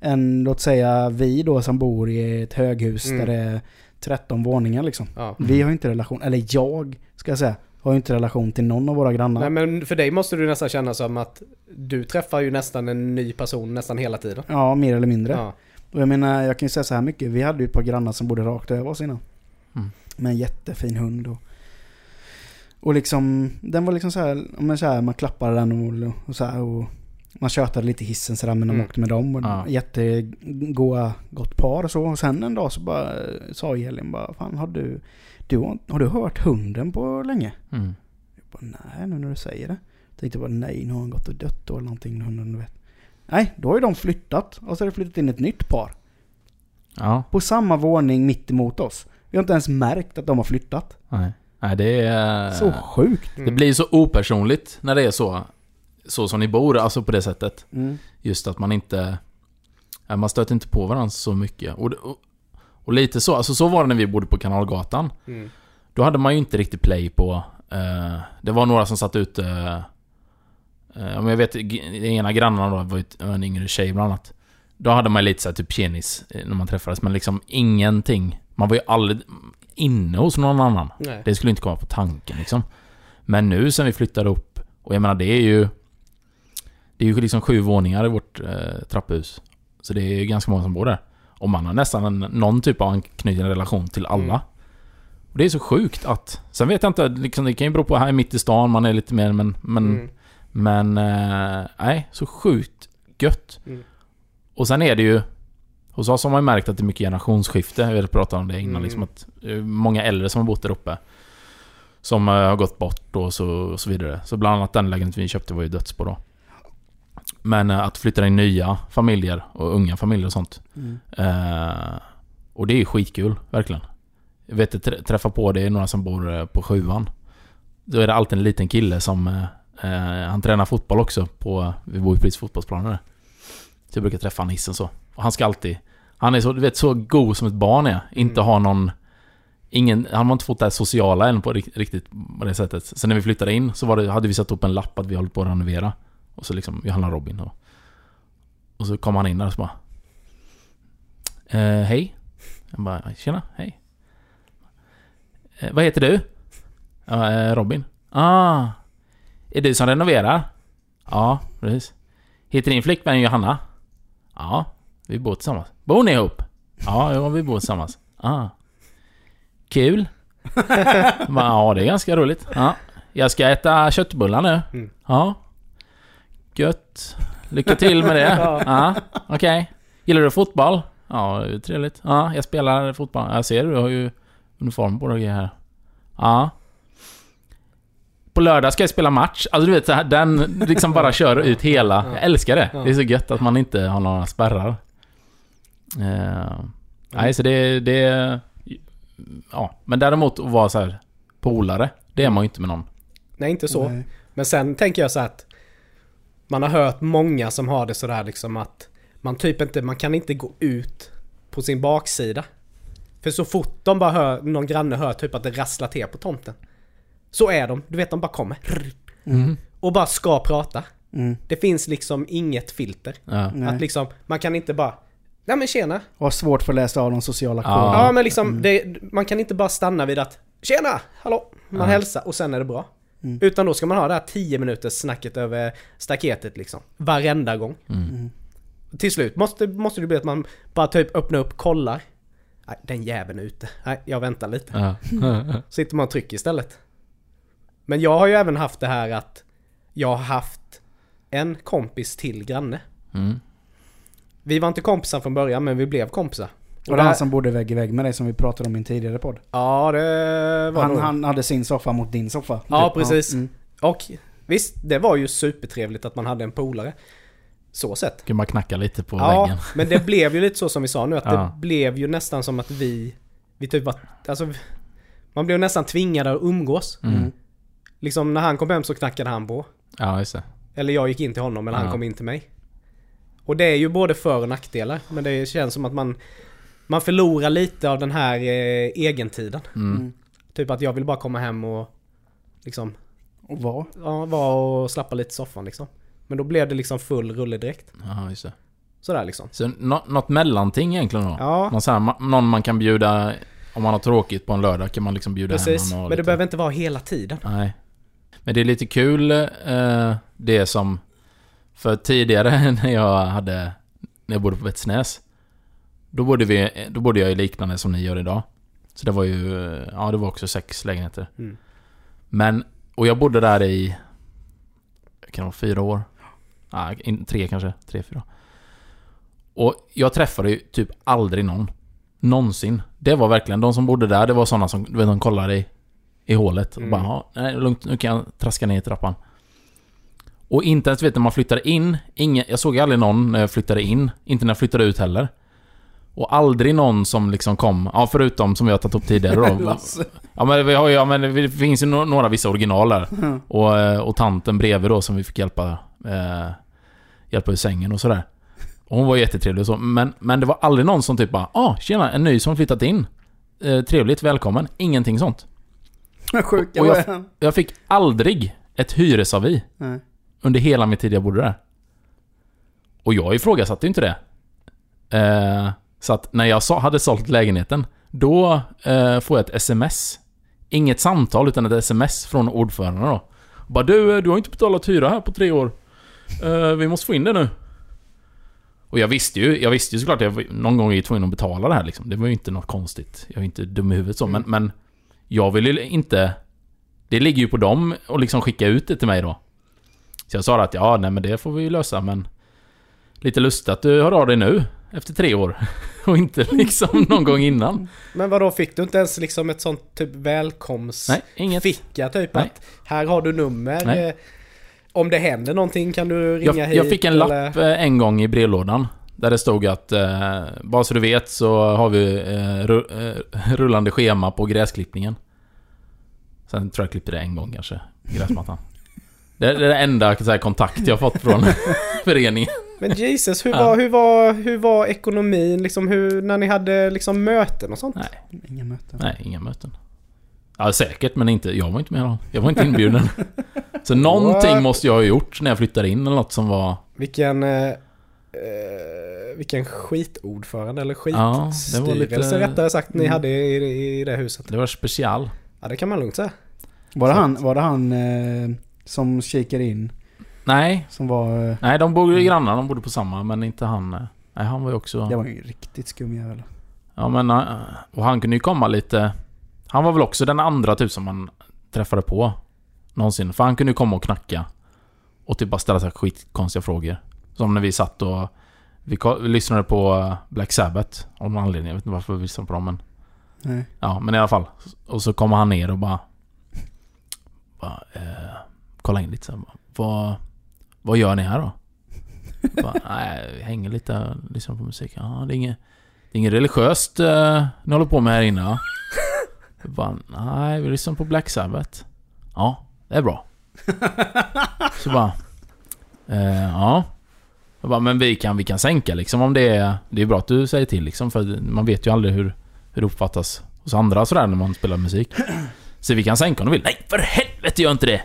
Än låt säga vi då som bor i ett höghus Mm. där det är 13 våningar liksom. ja. Vi har ju inte relation, eller jag ska jag säga, har ju inte relation till någon av våra grannar. Nej men för dig måste du nästan känna som att du träffar ju nästan en ny person nästan hela tiden. Ja, mer eller mindre. Ja. Och jag menar, jag kan ju säga så här mycket. Vi hade ju ett par grannar som bodde rakt över oss innan. Mm. Med en jättefin hund och... Och liksom, den var liksom så här, men så här man klappade den och, och så här och... Man tjötade lite hissen sådär men de Mm. åkte med dem. Och Ja. Jättegoa, gott par och så. Och sen en dag så bara sa Elin bara, fan har du... du har, du hört hunden på länge? Mm. Jag bara, nej nu när du säger det. Jag tänkte bara, nej nu har han gått och dött då eller någonting. Hunden, du vet. Nej, då har ju de flyttat. Och så har det flyttat in ett nytt par. Ja, På samma våning mitt emot oss. Vi har inte ens märkt att de har flyttat. nej. Nej, det är... Så sjukt. Det blir så opersonligt när det är så. Så som ni bor, alltså på det sättet. Mm. Just att man inte... Man stöter inte på varandra så mycket. Och, och, och lite så, alltså så var det när vi bodde på Kanalgatan. Mm. Då hade man ju inte riktigt play på... Eh, det var några som satt ute... Eh, om jag vet, ena grannen då var ju en yngre tjej bland annat. Då hade man lite såhär typ tjenis eh, när man träffades, men liksom ingenting. Man var ju aldrig inne hos någon annan. Nej. Det skulle inte komma på tanken liksom. Men nu sen vi flyttade upp, och jag menar det är ju... Det är ju liksom sju våningar i vårt eh, trapphus. Så det är ju ganska många som bor där. Och man har nästan en, någon typ av anknuten relation till alla. Mm. Och det är så sjukt att... Sen vet jag inte, liksom, det kan ju bero på här mitt i stan, man är lite mer men... Men, Mm. men eh, nej, så sjukt gött. Mm. Och sen är det ju... Hos oss har man ju märkt att det är mycket generationsskifte. Vi pratat om det innan. Mm. Liksom att eh, många äldre som har bott där uppe. Som eh, har gått bort och så, och så vidare. Så bland annat den lägenheten vi köpte var ju dödsbo då. Men eh, att flytta in nya familjer och unga familjer och sånt. Mm. Eh, och det är skitkul, verkligen. Jag vet träffa på det är några som bor eh, på sjuan. Då är det alltid en liten kille som... eh, Eh, han tränar fotboll också på... Vi bor ju precis fotbollsplanen där. Så jag brukar träffa han hissen så. Och han ska alltid... Han är så, du vet, så god som ett barn är. Inte Mm. ha någon... Ingen, han har inte fått det här sociala än på rikt- riktigt på det sättet. Sen när vi flyttade in så det, hade vi satt upp en lapp att vi håller på att renovera. Och så liksom, Johanna och Robin och... Och så kom han in där och så bara... Eh, hej. Jag bara, tjena, hej. Eh, vad heter du? Eh, Robin. Ah. Är du som renoverar? Ja, precis. Heter din flickvän Johanna? Ja, vi bor tillsammans. Bor ni ihop? Ja, ja vi bor tillsammans. Ah. Kul. [laughs] Ja, det är ganska roligt. Ja. Jag ska äta köttbullar nu. Mm. Ja. Gött. Lycka till med det. [laughs] Ja. Ja, okej. Gillar du fotboll? Ja, trevligt. Ja, jag spelar fotboll. Jag ser du har ju uniform på dig här. Ja. På lördag ska jag spela match. Alltså du vet så här, den liksom bara kör ut hela. Jag älskar det. Ja. Det är så gött att man inte har några spärrar. Eh, nej, så det, det... Ja, men däremot att vara så här polare. Det är man ju inte med någon. Nej, inte så. Nej. Men sen tänker jag så att man har hört många som har det sådär liksom att man typ inte, man kan inte gå ut på sin baksida. För så fort de bara hör, någon granne hör typ att det rasslar till på tomten. Så är de, du vet de bara kommer. Mm. Och bara ska prata. Mm. Det finns liksom inget filter. Ja. Att liksom, man kan inte bara Nej men tjena! Och har svårt för att läsa av de sociala Ja. koderna. Ja men liksom, det, man kan inte bara stanna vid att Tjena! Hallå! Man Ja. hälsar och sen är det bra. Mm. Utan då ska man ha det här 10 minuters snacket över staketet liksom. Varenda gång. Mm. Mm. Till slut måste, måste det bli att man bara typ öppnar upp, kollar. Nej, den jäveln är ute. Nej, jag väntar lite. Ja. [laughs] Sitter man och trycker istället. Men jag har ju även haft det här att jag har haft en kompis till granne. Mm. Vi var inte kompisar från början men vi blev kompisar. Och det är han som bodde vägg i vägg med dig som vi pratade om i en tidigare podd. Ja, det var Han, nog... han hade sin soffa mot din soffa. Ja, Typ. precis. Mm. Och visst, det var ju supertrevligt att man hade en polare. Så sett. Kan bara knacka lite på Ja, väggen. men det blev ju lite så som vi sa nu att Ja. det blev ju nästan som att vi... Vi typ var... Alltså... Man blev nästan tvingade att umgås. Mm. Liksom när han kom hem så knackade han på. Ja, just det. Eller jag gick in till honom eller han Ja. kom in till mig. Och det är ju både för och nackdelar. Men det känns som att man... Man förlorar lite av den här eh, egentiden. Mm. Mm. Typ att jag vill bara komma hem och... Liksom... Och vad? Ja, vara och slappa lite i soffan liksom. Men då blev det liksom full rulle direkt. Ja, just det. Sådär liksom. Så nå- något mellanting egentligen då? Ja, Någon, så här, ma- någon man kan bjuda... Om man har tråkigt på en lördag kan man liksom bjuda precis. hem Men det lite- behöver inte vara hela tiden. Nej. Men det är lite kul eh, det som... För tidigare [laughs] när jag hade... När jag bodde på Vätsnäs. Då bodde, vi, då bodde jag i liknande som ni gör idag. Så det var ju... Ja, det var också sex lägenheter. Mm. Men... Och jag bodde där i... Kan det vara fyra år? Nej, in- tre kanske. Tre, fyra. Och jag träffade ju typ aldrig någon. Någonsin. Det var verkligen, de som bodde där, det var sådana som, du vet, de kollade i, i hålet och Mm. bara, "Ja, nej, lugnt, nu kan jag traska ner i trappan. Och inte ens vet när man flyttade in, ingen, jag såg aldrig någon när jag flyttade in, inte när jag flyttade ut heller. Och aldrig någon som liksom kom, ja förutom som vi har tagit upp tidigare då. [laughs] Ja men, vi har, ju- ja men det finns ju några vissa original där. [laughs] Och, eh, och tanten bredvid då som vi fick hjälpa, eh, hjälpa ur sängen och sådär. Och hon var jättetrevlig och så. Men, men det var aldrig någon som typ bara ah tjena, en ny som flyttat in. Eh, trevligt, välkommen. Ingenting sånt. Sjuka Och var jag-. Jag fick aldrig ett hyresavi Nej. under hela min tid jag bodde där. Och jag ifrågasatte ju inte det. Eh, så att när jag hade sålt lägenheten, då eh, får jag ett sms. Inget samtal, utan ett sms från ordföranden då. Bara du, eh, du har inte betalat hyra här på tre år. Eh, vi måste få in det nu. Och jag visste ju, jag visste ju såklart att jag någon gång är jag tvungen att betala det här liksom. Det var ju inte något konstigt. Jag är inte dum i huvudet så, men, men jag vill ju inte... Det ligger ju på dem att liksom skicka ut det till mig då. Så jag sa att ja, nej men det får vi ju lösa men... Lite lustigt att du hör av dig nu, efter tre år. [laughs] Och inte liksom någon gång innan. Men vad då fick du inte ens liksom ett sånt typ välkomst... Nej, inget. Ficka typ Nej. att här har du nummer. Nej. eh, Om det händer någonting kan du ringa Jag, hit. jag fick en eller- lapp eh, en gång i brevlådan. Där det stod att, eh, bara så du vet så har vi eh, eh, rullande schema på gräsklippningen. Sen tror jag klippte det en gång kanske, gräsmattan. Det är det enda så här, kontakt jag fått från [laughs] föreningen. Men Jesus, hur, Ja. var, hur, var, hur var ekonomin liksom? Hur, när ni hade liksom möten och sånt? Nej, Inga möten. nej, inga möten. Ja, säkert, men inte, jag var inte med då. Jag var inte inbjuden. [laughs] Så någonting What? måste jag ha gjort när jag flyttade in eller något som var... Vilken... Eh, eh, vilken skitordförande eller Ja, det var skitstyrelse lite- rättare sagt ni Mm. hade i, i det huset. Det var special. Ja det kan man lugnt säga. Var det han, var det han eh, som kikade in? Nej, Som var... Eh, nej de bodde ju grannar, de bodde på samma, men inte han. eh, Nej, han var ju också... det var ju en riktigt skum jävel. Ja men, eh, och han kunde ju komma lite... Han var väl också den andra typ som man träffade på. Någonsin. För han kunde ju komma och knacka. Och typ bara ställa sig skitkonstiga frågor. Som när vi satt och... Vi, vi lyssnade på Black Sabbath. Av någon anledning. Jag vet inte varför vi lyssnade på dem men... Nej. Ja, men i alla fall. Och så kommer han ner och bara... bara eh, kolla in lite så här, vad, vad gör ni här då? Jag [laughs] bara, Nej, vi hänger lite och lyssnar på musik. Ja, det är inget, det är inget religiöst eh, ni håller på med här inne va? Jag bara, nej, vi lyssnar på Black Sabbath. Ja, det är bra. Så bara... Eh, ja. Jag bara, men vi kan, vi kan sänka liksom om det är... Det är bra att du säger till liksom för man vet ju aldrig hur, hur det uppfattas hos andra sådär när man spelar musik. Så vi kan sänka om du vill. Nej, för helvete gör inte det!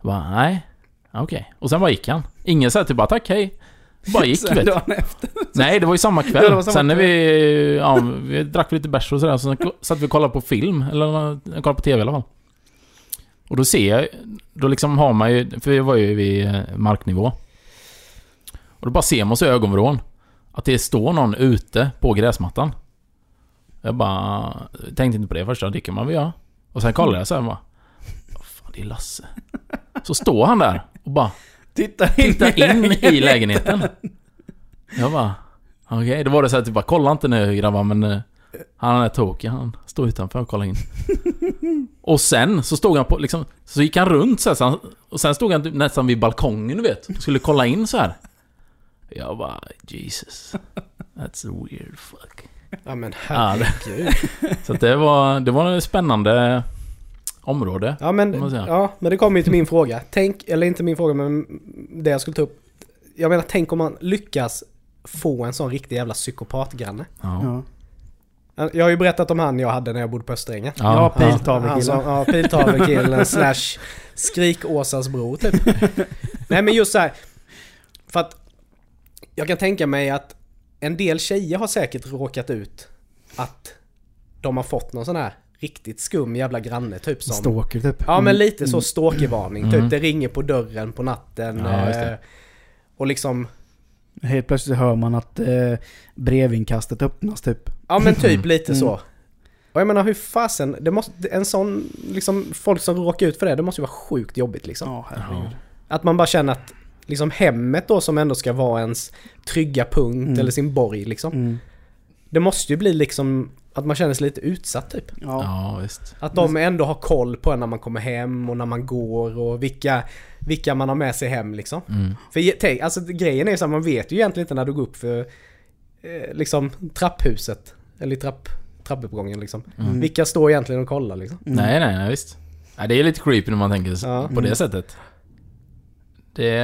Jag bara, nej. Okej. Och sen bara gick han. Ingen sa typ bara tack, hej. Bara gick Sen vet du. dagen efter. Nej, det var ju samma kväll. Ja, det var samma Sen när kväll. vi... Ja, vi drack lite bärs och sådär. Så sen satt vi och kollade på film. Eller kollade på TV i alla fall. Och då ser jag... Då liksom har man ju... För jag var ju vid eh, marknivå. Och då bara ser man så i ögonvrån. Att det står någon ute på gräsmattan. Jag bara... Tänkte inte på det första. Det kan man väl göra. Och sen kollade jag så här bara... Vad fan, det är Lasse. Så står han där och bara Titta in, tittar in i lägenheten. Jag bara... Okej, då var det så här typ bara kolla inte nu grabbar men... eh, Han är tokig, han står utanför och kollar in. [laughs] Och sen så stod han på liksom... Så gick han runt så här, så han, Och sen stod han typ nästan vid balkongen du vet. Skulle kolla in så här. Jag bara... Jesus. That's a weird fuck. Ja men herregud. [laughs] Så att det var... Det var ett spännande område. Ja men, ja men det kommer ju till min fråga. Tänk, eller inte min fråga men det jag skulle ta upp. Jag menar tänk om man lyckas få en sån riktig jävla psykopatgranne. Ja. Ja. Jag har ju berättat om han jag hade när jag bodde på Österängen. Ja, ja. piltavlekillen. Ja, piltavlekillen [laughs] slash skrik-Åsas bror typ. Nej men just så här. För att jag kan tänka mig att en del tjejer har säkert råkat ut att de har fått någon sån här riktigt skum jävla granne typ som... Stalker typ. Ja men Mm. lite så stalkervarning Mm. typ. Det ringer på dörren på natten. Ja, eh, och liksom... Helt plötsligt hör man att eh, brevinkastet öppnas typ. Ja men typ Mm. lite Mm. så. Och jag menar hur fasen, det måste, en sån, liksom folk som råkar ut för det, det måste ju vara sjukt jobbigt liksom. Ja, herregud. Att man bara känner att liksom hemmet då som ändå ska vara ens trygga punkt Mm. eller sin borg liksom. Mm. Det måste ju bli liksom att man känner sig lite utsatt typ. Ja. Ja, visst. Att de ändå har koll på en när man kommer hem och när man går och vilka, vilka man har med sig hem liksom. Mm. För tänk, alltså grejen är ju så här, man vet ju egentligen inte när du går upp för eh, liksom trapphuset. Eller trapp, trappuppgången liksom. Mm. Vilka står egentligen och kollar liksom? Mm. Nej, nej, nej, visst. Nej, det är lite creepy när man tänker Ja. på Mm. det sättet. Det.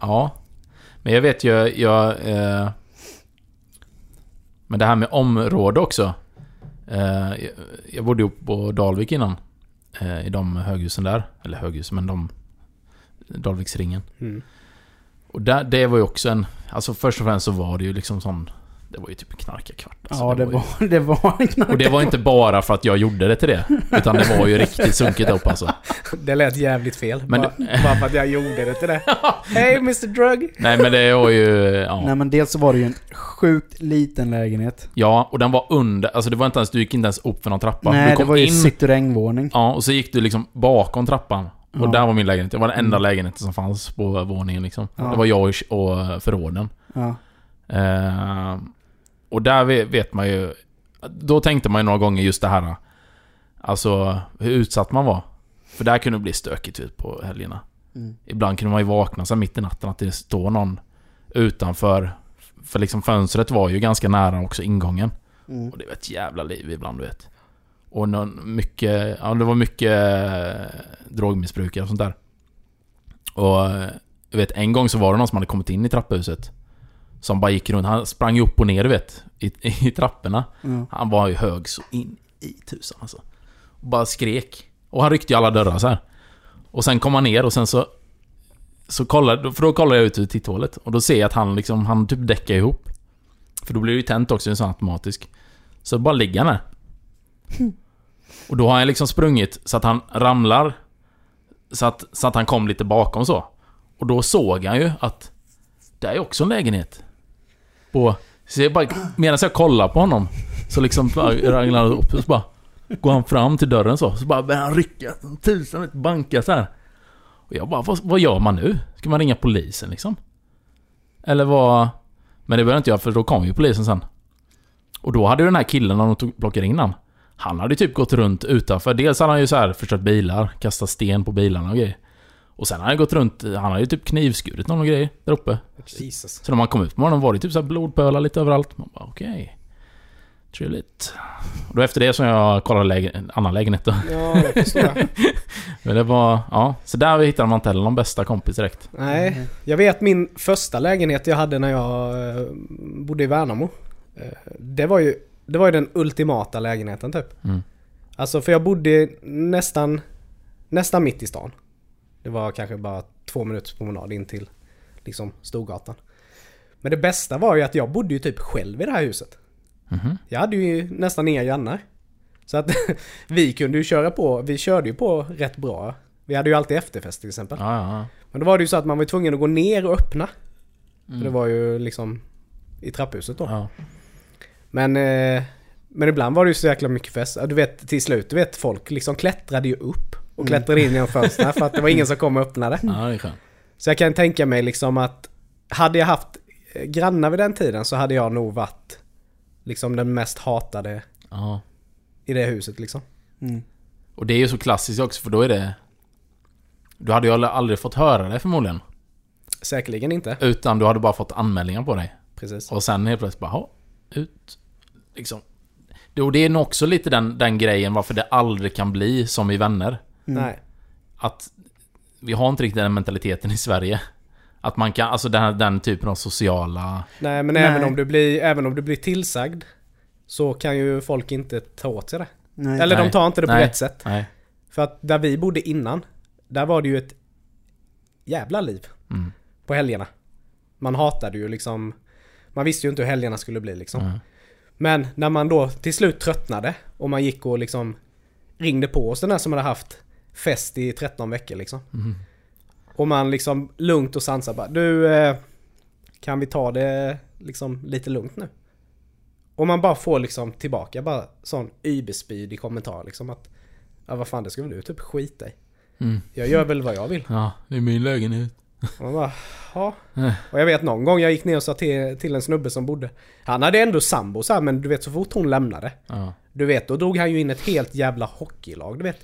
Ja. Men jag vet ju, jag... Eh, men det här med område också. Eh, jag, bodde ju på Dalvik innan. Eh, I de höghusen där. Eller höghus, men de... Dalviksringen. Mm. Och där, det var ju också en... Alltså först och främst så var det ju liksom sån... Det var ju typ en knarkarkvart. Alltså, Ja, det ju- var, det var en knark. Och det var inte bara för att jag gjorde det till det. Utan det var ju riktigt sunkigt upp alltså. Det lät jävligt fel. Men bara, bara för att jag gjorde det till det. Hej Mr Drug! Nej men det var ju... Ja. Nej men dels så var det ju en sjukt liten lägenhet. ja, och den var under... Alltså det var inte ens... Du gick inte ens upp för någon trappa. Nej, du det kom var ju in... cityrängvåning. Ja, och så gick du liksom bakom trappan. Och Ja. där var min lägenhet. Det var den enda Mm. lägenheten som fanns på våningen liksom. Ja. Det var jag och, förråden. Ja. Eh, och där vet, man ju... Då tänkte man ju några gånger just det här... Alltså, hur utsatt man var. För där kunde det bli stökigt ut på helgerna. Mm. Ibland kunde man ju vakna så mitt i natten att det står någon utanför. För liksom fönstret var ju ganska nära också ingången. Mm. Och det var ett jävla liv ibland, du vet. Och någon, mycket, ja, det var mycket eh, drogmissbrukare och sånt där. Och eh, jag vet, en gång så var det någon som hade kommit in i trapphuset. Som bara gick runt, han sprang ju upp och ner du vet, i, i trapporna. Ja. Han var ju hög så in i tusan alltså. Och bara skrek. Och han ryckte ju alla dörrar så här. Och sen kom han ner och sen så... Så kollade, för då kollade jag ut ur titthålet. Och då ser jag att han liksom, han typ däckar ihop. För då blir det ju tänt också, en sån automatisk. Så bara ligger han där. [laughs] Och då har han liksom sprungit så att han ramlar. Så att, så att han kom lite bakom så. Och då såg han ju att... Det är också en lägenhet. På... Så jag bara, medan jag kollar på honom så liksom raglar han upp och så bara Går han fram till dörren så, så bara börjar han rycka som tusan, vet, banka så här. Och jag bara, vad, vad gör man nu? Ska man ringa polisen liksom? Eller vad... Men det behöver inte göra för då kom ju polisen sen. Och då hade ju den här killen, när de tog, plockade in han Han hade ju typ gått runt utanför. Dels hade han ju så här förstört bilar, kastat sten på bilarna och grejer. Och sen hade han gått runt, han hade ju typ knivskurit någon grejer där uppe. Jesus. Så när man kom ut på morgonen var det typ så här blodpölar lite överallt. Man bara okej. Trevligt. Och då efter det som jag kollade läge, en annan lägenhet då. Ja, det förstår jag. [laughs] Men det var, ja. Så där hittade man inte heller någon bästa kompis direkt. Nej, jag vet min första lägenhet jag hade när jag eh, bodde i Värnamo. Eh, Det var ju, det var ju den ultimata lägenheten typ. Mm. Alltså för jag bodde nästan, nästan mitt i stan. Det var kanske bara två minuters promenad in till liksom Storgatan. Men det bästa var ju att jag bodde ju typ själv i det här huset. Mhm. Jag hade ju nästan inga grannar. Så att [laughs] vi kunde ju köra på, vi körde ju på rätt bra. Vi hade ju alltid efterfest till exempel. Ja, ja. Men då var det ju så att man var tvungen att gå ner och öppna. Mm. Det var ju liksom i trapphuset då. ja. Men, eh, men ibland var det ju så jäkla mycket fest. Du vet till slut, du vet folk liksom klättrade ju upp. Och Mm. klättrade in genom fönstren [laughs] för att det var ingen som kom och öppnade. ja, det är skönt. Så jag kan tänka mig liksom att hade jag haft grannar vid den tiden så hade jag nog varit liksom den mest hatade Ja. i det huset liksom. Mm. Och det är ju så klassiskt också för då är det... Du hade ju aldrig- fått höra det förmodligen. Säkerligen inte. Utan du hade bara fått anmälningar på dig. Precis. Och sen helt plötsligt bara, "Ha, ut. Liksom. Och det är nog också lite den, den grejen varför det aldrig kan bli som i Vänner. Mm. Nej. Att vi har inte riktigt den mentaliteten i Sverige. Att man kan, alltså den, här, den typen av sociala... Nej men Nej. Även, om du blir, även om du blir tillsagd så kan ju folk inte ta åt sig det. Nej. Eller de Nej. tar inte det på Nej. rätt sätt. Nej. För att där vi bodde innan, där var det ju ett jävla liv Mm. på helgerna. Man hatade ju liksom, man visste ju inte hur helgerna skulle bli liksom. Mm. Men när man då till slut tröttnade och man gick och liksom ringde på oss den där som hade haft fest i 13 veckor liksom. Mm. Och man liksom lugnt och sansat bara Du, eh, kan vi ta det liksom lite lugnt nu? Och man bara får liksom tillbaka bara sån überspydig kommentar liksom att Ja vad fan det ska väl du typ skita i. Mm. Jag gör väl vad jag vill. Ja, det är min lägenhet. Och bara, ja. Och jag vet någon gång jag gick ner och sa till, till en snubbe som bodde Han hade ändå sambo så här, men du vet så fort hon lämnade Ja. Du vet, då drog han ju in ett helt jävla hockeylag, du vet.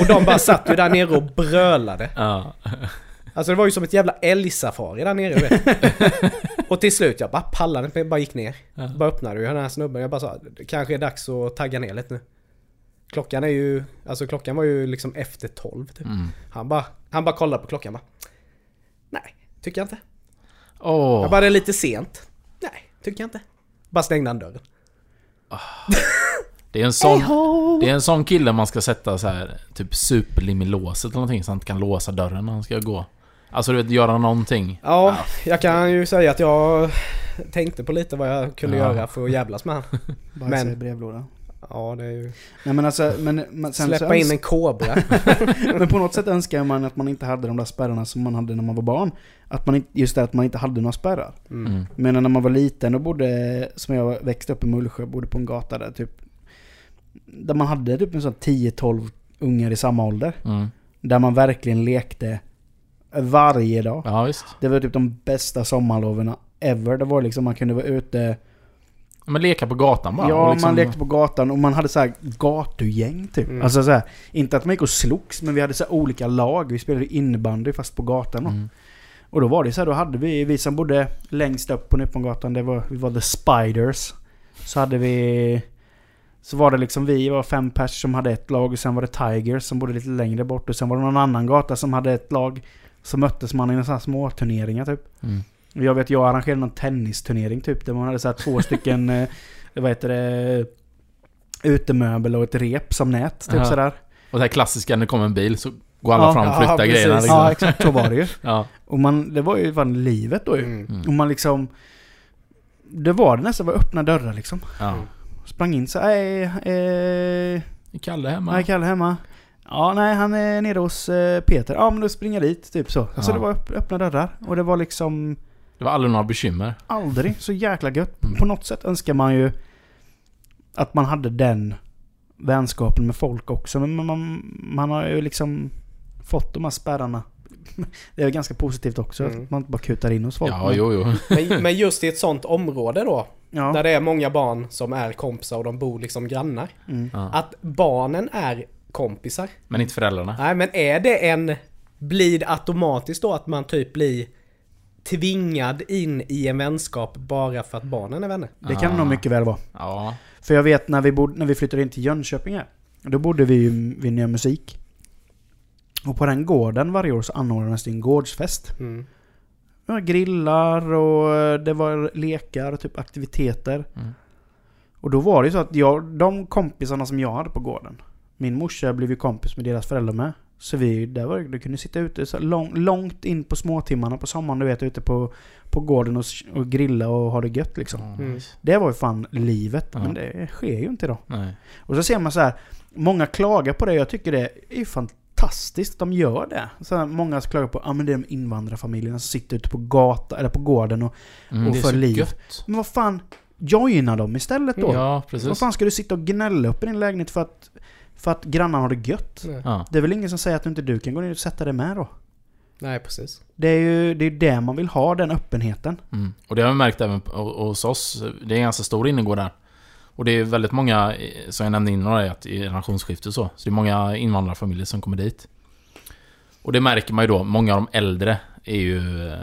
Och de bara satt ju där nere och brölade. Ja. Alltså det var ju som ett jävla älgsafari där nere vet. [laughs] Och till slut jag bara pallade inte, jag bara gick ner. Ja. Bara öppnade ju den här snubben, jag bara sa det kanske är dags att tagga ner lite nu. Klockan är ju, alltså klockan var ju liksom efter 12 typ. Mm. Han bara, han bara kollade på klockan bara. Tycker jag inte. Åh. Jag bara, det är lite sent. Nej, tycker jag inte. Bara stängde han dörren. [laughs] Det är en sån... Det är en sån kille man ska sätta så här typ superlim i låset eller någonting så han inte kan låsa dörren när han ska gå. Alltså du vet, göra någonting. Ja, jag kan ju säga att jag tänkte på lite vad jag kunde Ja. göra för att jävlas med han. [laughs] Men- brevlådan. Ja, det är ju... Nej men alltså, men, men sen Släppa så in en kobra. [laughs] Men på något sätt önskar man att man inte hade de där spärrarna som man hade när man var barn. Att man inte, just det att man inte hade några spärrar. Mm. Mm. Men när man var liten och bodde, som jag växte upp i Mullsjö, bodde på en gata där typ. Där man hade typ en sån 10-12 ungar i samma ålder. Mm. Där man verkligen lekte varje dag. Ja. Det var typ de bästa sommarloven ever. Det var liksom man kunde vara ute. Men leka på gatan bara. ja, liksom, man lekte på gatan och man hade så här gatugäng typ. Mm. Alltså så här, inte att man gick och slogs men vi hade så här olika lag. Vi spelade innebandy fast på gatan då. Mm. Och då var det så här, då hade vi, vi som bodde längst upp på Nypongatan, det var, vi var the Spiders. Så hade vi... Så var det liksom vi var fem pers som hade ett lag och sen var det Tigers som bodde lite längre bort och sen var det någon annan gata som hade ett lag. Så möttes man i några små turneringar typ. Mm. Jag vet, jag arrangerade någon tennisturnering typ. Där man hade så här två stycken, [laughs] eh, vad heter det, utemöbel och ett rep som nät. Typ Ja. sådär. Och det här klassiska, när det kommer en bil så går alla Ja. fram och Ja, flyttar precis. grejerna. Liksom. Ja, exakt så var det ju. [laughs] Ja. Och man, det var ju fan livet då ju. Mm. Mm. Och man liksom... Det var det nästan var öppna dörrar liksom. ja. Sprang in så nej, eh, Kalle hemma? nej Kalle hemma. Ja, nej han är nere hos eh, Peter. Ja men då springer jag dit, typ så. Alltså Ja. det var öpp- öppna dörrar. Och det var liksom Det var aldrig några bekymmer. aldrig så jäkla gött. Mm. På något sätt önskar man ju att man hade den vänskapen med folk också. Men man, man, man har ju liksom fått de här spärrarna. Det är ju ganska positivt också. Mm. Att man inte bara kutar in hos folk. Ja, Men- jo, jo. Men, men just i ett sånt område då, Ja. där det är många barn som är kompisar och de bor liksom grannar. Mm. Ja. Att barnen är kompisar. Men inte föräldrarna. Nej men är det en... Blir det automatiskt då att man typ blir tvingad in i en vänskap bara för att barnen är vänner? Det kan Ah. nog mycket väl vara. Ja. För jag vet när vi, bod, när vi flyttade in till Jönköping här. Då bodde vi ju vid Nya Musik. Och på den gården varje år så anordnades det en gårdsfest. Mm. Det var grillar och eh, det var lekar och typ aktiviteter. Mm. Och då var det ju så att jag, de kompisarna som jag hade på gården. Min morsa blev ju kompis med deras föräldrar med. Så vi, där var du kunde sitta ute så lång, långt in på småtimmarna på sommaren du vet ute på, på gården och, och grilla och ha det gött liksom. Mm. Det var ju fan livet. Ja. Men det sker ju inte idag. Nej. Och så ser man så här, många klagar på det. Jag tycker det är ju fantastiskt att de gör det. Så här, många klagar på, ja ah, men det är de invandrarfamiljerna som sitter ute på gatan, eller på gården och... Mm, Och för liv. gött. Men vad fan, joina dem istället då. Ja, vad precis. fan ska du sitta och gnälla upp i din lägenhet för att, för att grannarna har det gött? Ja. Det är väl ingen som säger att inte du kan gå ner och sätta dig med då? Nej precis. Det är ju det, är det man vill ha, den öppenheten. Mm. Och det har vi märkt även på- hos oss. Det är en ganska stor innergård där. Och det är väldigt många, som jag nämnde innan, att i generationsskifte och så. Så det är många invandrarfamiljer som kommer dit. Och det märker man ju då. Många av de äldre är ju eh,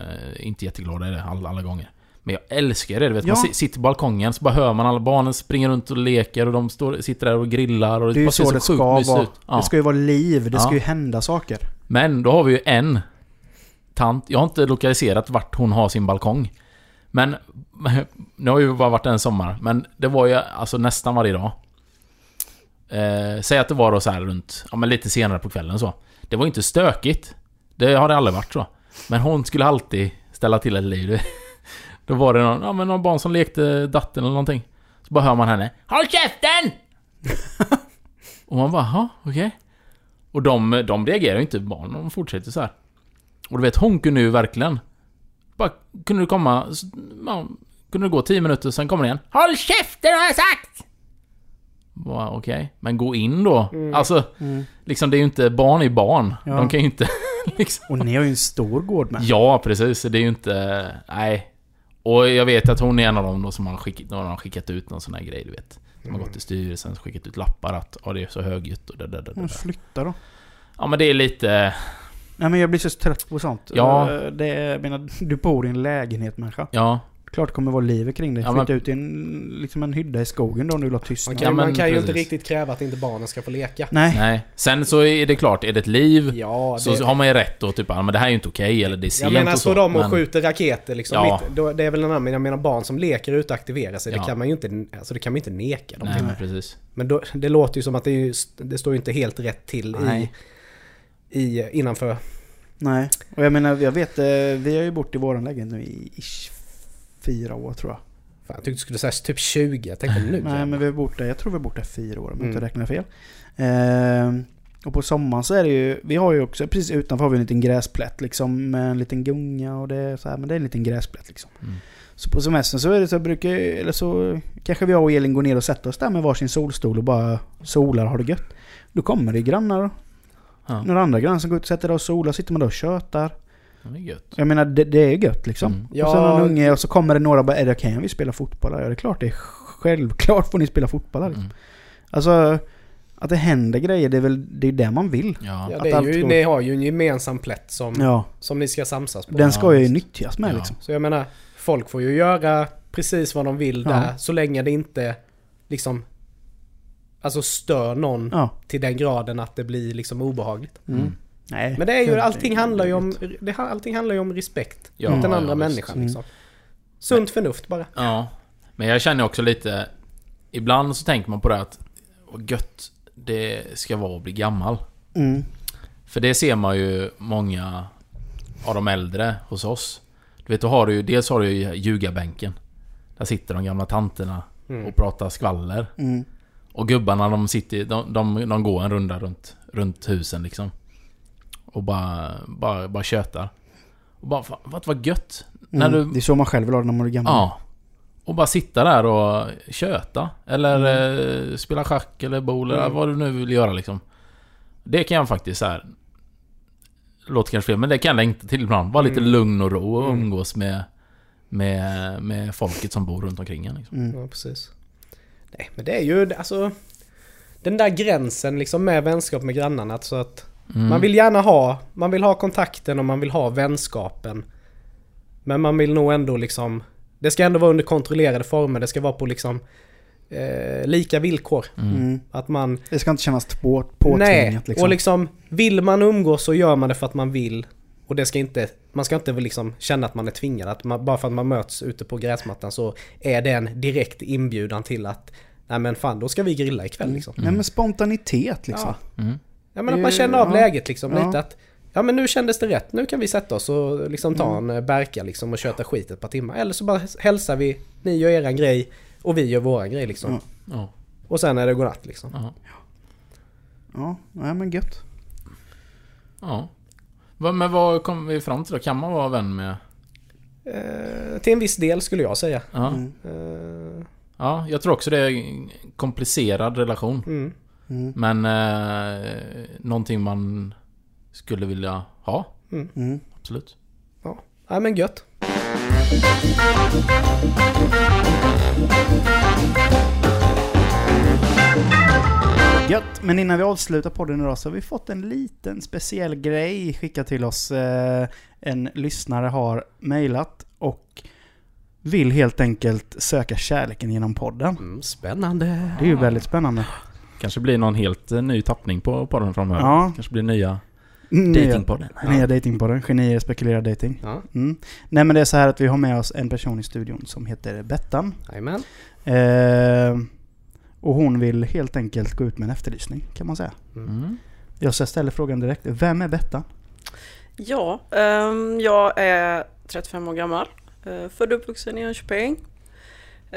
inte jätteglada i det alla, alla gånger. Men jag älskar det. Du vet, Ja. Man si- sitter på balkongen så bara hör man alla barnen springa runt och leker och de står, sitter där och grillar och Det är ju ser så det ska vara. Ja. Det ska ju vara liv, det ska ju hända saker. Men då har vi ju en tant. Jag har inte lokaliserat vart hon har sin balkong. Men [laughs] nu har ju bara varit en sommar. Men det var ju alltså nästan varje dag. Eh, säg att det var då så här runt, ja men lite senare på kvällen så. Det var inte stökigt. Det har det aldrig varit så. Men hon skulle alltid ställa till ett liv. Då var det någon, ja, men någon barn som lekte datten eller någonting. Så bara hör man henne. HÅLL KÄFTEN! [laughs] och man bara, ja okej. Och de, de reagerar ju inte, barn, de fortsätter så här. Och du vet, hon kunde ju verkligen... Bara, kunde du komma... Ja, kunde du gå 10 minuter, sen kommer det igen. HÅLL KÄFTEN har jag sagt! Bara, Okej, men gå in då. Alltså, liksom det är ju inte... Barn är barn. Ja. De kan ju inte... [laughs] liksom. Och ni har ju en stor gård med. Ja, precis. Det är ju inte... Nej. Och jag vet att hon är en av dem då som har skickat, någon har skickat ut någon sån här grej, du vet. De har gått till styrelsen och skickat ut lappar att ja, det är så högljutt och det, Mm, det. Flytta då. Ja men det är lite... Nej men jag blir så trött på sånt. Ja. Eh, Det jag menar, du bor i en lägenhet människa. Ja, Klart det kommer vara livet kring dig. Ja, Flytta men- ut i en, liksom en hydda i skogen då om du vill ha tystnad. Man kan, Ja, men man kan ju inte riktigt kräva att inte barnen ska få leka. Nej. nej. Sen så är det klart, är det ett liv Ja, så det, har man ju rätt att typ, men det här är ju inte okej eller det är sent jag menar och så. står de och men- skjuter raketer liksom. Ja. Mitt, då, det är väl en annan, men jag menar barn som leker ute och aktiverar sig. Ja. Det kan man ju inte, alltså det kan man inte neka dem Nej, men precis. Men då, det låter ju som att det, är det står ju inte helt rätt till i, Nej. i, innanför. Nej. Och jag menar, jag vet, eh, vi har ju bott i våran lägenhet nu i ish, fyra år tror jag. Fan, jag tyckte du skulle säga typ 20. Jag tänkte nu Nej men vi har bott där, jag tror vi har bott där fyra år om jag inte Mm. räknar fel. Ehm, och på sommaren så är det ju, vi har ju också, precis utanför har vi en liten gräsplätt liksom med en liten gunga och det är så här, men det är en liten gräsplätt liksom. Mm. Så på semestern så är det så brukar, eller så kanske vi och Elin går ner och sätter oss där med varsin solstol och bara solar har det gött. Då kommer det grannar Ja, några andra grannar som går ut och sätter sig och solar, sitter man där och tjötar. Det är gött. Jag menar det, det är gött liksom. Mm. Ja. Och sen någon unge och så kommer det några och bara är det okej om vi spelar fotboll? Ja det är klart det är självklart får ni spela fotboll här, liksom. Mm. Alltså att det händer grejer det är väl det, är det man vill. Ja. Ja, Att det är allt ju, går- ni har ju en gemensam plätt som, Ja. som ni ska samsas på. Den ska ju visst. nyttjas med Ja. liksom. Så jag menar, folk får ju göra precis vad de vill Ja. där så länge det inte liksom Alltså stör någon Ja. till den graden att det blir liksom obehagligt. Mm. Nej. Men det är ju, allting handlar ju om, det, allting handlar ju om respekt. Ja, mot den ja, andra visst. människan Mm. liksom. Sunt förnuft bara. Ja. Men jag känner också lite... Ibland så tänker man på det att vad gött det ska vara att bli gammal. Mm. För det ser man ju många av de äldre hos oss. Du vet, då har du ju... Dels har du ju ljugarbänken. Där sitter de gamla tanterna Mm. och pratar skvaller. Mm. Och gubbarna de sitter... De, de, de går en runda runt, runt husen liksom. Och bara, bara, bara tjötar. Och bara, vad vad gött. När Mm. du, Det är så man själv vill ha det när man är gammal. Ja. Och bara sitta där och köta. Eller Mm. eh, spela schack eller boule eller Mm. vad du nu vill göra liksom. Det kan jag faktiskt så här. Låter kanske fel, men det kan jag längta till ibland. Vara lite Mm. lugn och ro och Mm. umgås med, med, med folket som bor runt omkring en. Liksom. Mm. Ja, precis. Nej, men det är ju alltså... Den där gränsen liksom med vänskap med grannarna. Så att Mm. man vill gärna ha... Man vill ha kontakten och man vill ha vänskapen. Men man vill nog ändå liksom... Det ska ändå vara under kontrollerade former. Det ska vara på liksom... Eh, lika villkor. Mm. Mm. Att man... Det ska inte kännas på, påtvingat Nej, liksom. och liksom vill man umgås så gör man det för att man vill. Och det ska inte, man ska inte liksom känna att man är tvingad. Att man, bara för att man möts ute på gräsmattan så är det en direkt inbjudan till att Nej men fan, då ska vi grilla ikväll liksom. Nej men spontanitet liksom. Ja. Mm. Ja men att man känner av ja. läget liksom Ja. lite att Ja men nu kändes det rätt, nu kan vi sätta oss och liksom ta Mm. en eh, Berka liksom och köta skit ett par timmar. Eller så bara hälsar vi, ni gör eran grej och vi gör våran grej liksom. Ja. Ja. Och sen är det godnatt liksom. Ja. Ja, nej men gött. ja. Men vad kom vi fram till då? Kan man vara vän med... Eh, till en viss del skulle jag säga. Ja. Mm. Eh, ja, jag tror också det är en komplicerad relation. mm. Mm. Men eh, någonting man skulle vilja ha. Mm. Absolut. Ja men gött. Gött, men innan vi avslutar podden idag så har vi fått en liten speciell grej skickad till oss. Eh, En lyssnare har mejlat och vill helt enkelt söka kärleken genom podden. Mm, spännande. Det är ju väldigt spännande. Kanske blir någon helt eh, ny tappning på podden framöver. Ja. Kanske blir nya Nya, datingpodden. nya datingpodden. Genier spekulerar dating. Ja, Mm. Nej men det är så här att vi har med oss en person i studion som heter Bettan. jajamän. Eh, och hon vill helt enkelt gå ut med en efterlysning kan man säga. Mm. Jag så ställer frågan direkt. Vem är Bettan? Ja, ehm, jag är 35 år gammal. Uh, född och uppvuxen i Jönköping.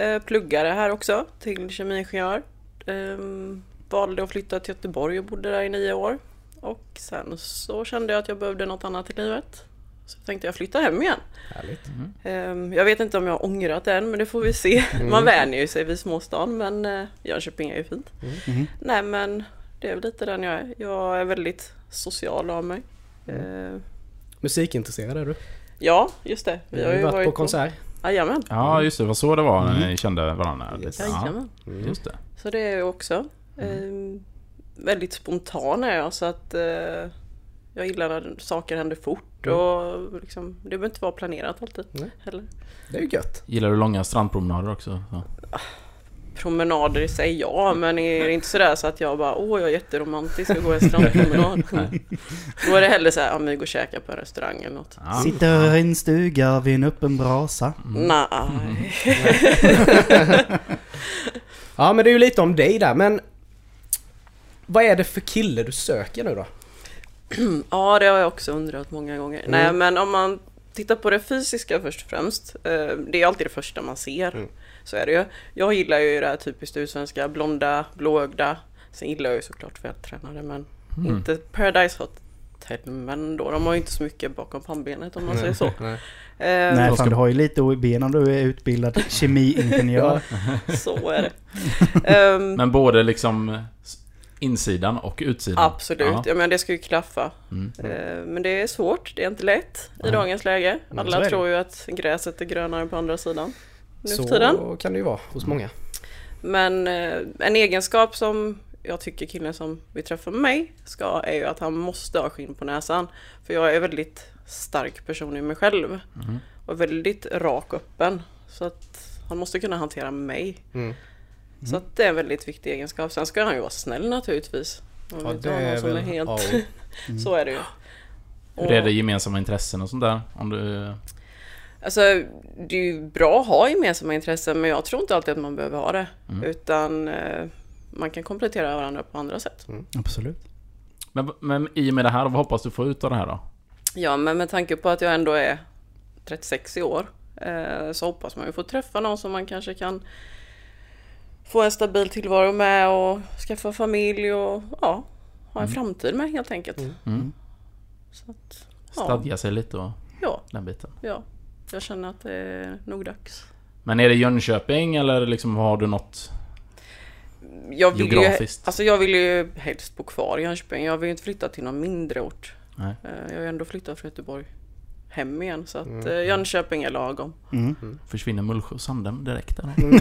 Uh, pluggade här också till kemiingenjör. Um, valde att flytta till Göteborg och bodde där i nio år. Och sen så kände jag att jag behövde något annat i livet. Så tänkte jag flytta hem igen. Härligt. Ehm, jag vet inte om jag har ångrat det än men det får vi se. Mm. Man vänjer ju sig vid småstan men uh, Jönköping är ju fint. Mhm. Nej men det är väl lite den jag är. Jag är väldigt social av mig. Eh, Musikintresserad är du? Ja, just det. Vi har ju varit på konsert. Jajamän. Ja, just det. Det var så det var när Mm. ni kände varandra. Yes. Lite. Ja, Jajamän. Mm. just det. Så det är jag också. Eh, väldigt spontan är jag så att eh, Jag gillar när saker händer fort Mm. och liksom, det behöver inte vara planerat alltid Nej. heller. Det är ju gött. Gillar du långa strandpromenader också? Så. Promenader i sig, ja, men är det inte sådär så att jag bara åh jag är jätteromantisk och går en strandpromenad. [laughs] Då är det hellre såhär, ja men vi går och käkar på en restaurang eller något. Ja. Sitter i en stuga vid en öppen brasa. Nej. [laughs] [laughs] Ja men det är ju lite om dig där men Vad är det för kille du söker nu då? [clears throat] Ja, det har jag också undrat många gånger. Mm. Nej, men om man tittar på det fysiska först och främst. eh, Det är alltid det första man ser. Mm. Så är det ju. Jag gillar ju det här typiskt ursvenska, blonda, blåögda. Sen gillar jag ju såklart vältränade men Mm. inte Paradise Hotel men då. De har ju inte så mycket bakom pannbenet om man säger så. Nej. Eh, Nej, fan ska- du har ju lite i benen du är utbildad [laughs] kemiingenjör. Så är det. [laughs] Ehm, Men både liksom insidan och utsidan? Absolut, Ja. ja. men det ska ju klaffa. Mm. Eh, Men det är svårt, det är inte lätt i Nej. dagens läge. Alla tror ju att gräset är grönare på andra sidan. Nu för tiden. Så kan det ju vara hos många. Men eh, en egenskap som jag tycker killen som vi träffar mig ska är ju att han måste ha skinn på näsan. För jag är väldigt stark person i mig själv. Mhm. Och väldigt rak och öppen. Så att han måste kunna hantera mig. Mm. Så att det är en väldigt viktig egenskap. Sen ska han ju vara snäll naturligtvis. Man Ja, det är som är väl helt... A och O. [laughs] Så är det ju. Hur är det gemensamma intressen och sånt där? Om du... Alltså, det är ju bra att ha gemensamma intressen men jag tror inte alltid att man behöver ha det. Mm. Utan eh, man kan komplettera varandra på andra sätt. Absolut. Men, men i och med det här, vad hoppas du få ut av det här då? Ja, men med tanke på att jag ändå är 36 i år eh, så hoppas man ju få träffa någon som man kanske kan få en stabil tillvaro med och skaffa familj och ja, ha en framtid med helt enkelt. Mm. Så att, ja, Stadga sig lite och ja, den biten. ja, jag känner att det är nog dags. Men är det Jönköping eller liksom har du något Jag vill, ju, geografiskt? alltså jag vill ju helst bo kvar i Jönköping. Jag vill ju inte flytta till någon mindre ort. Nej. Eh, Jag har ju ändå flyttat från Göteborg hem igen så att Mm. eh, Jönköping är lagom. Mm. Försvinner Mullsjö och Sandem direkt där? [laughs] Nej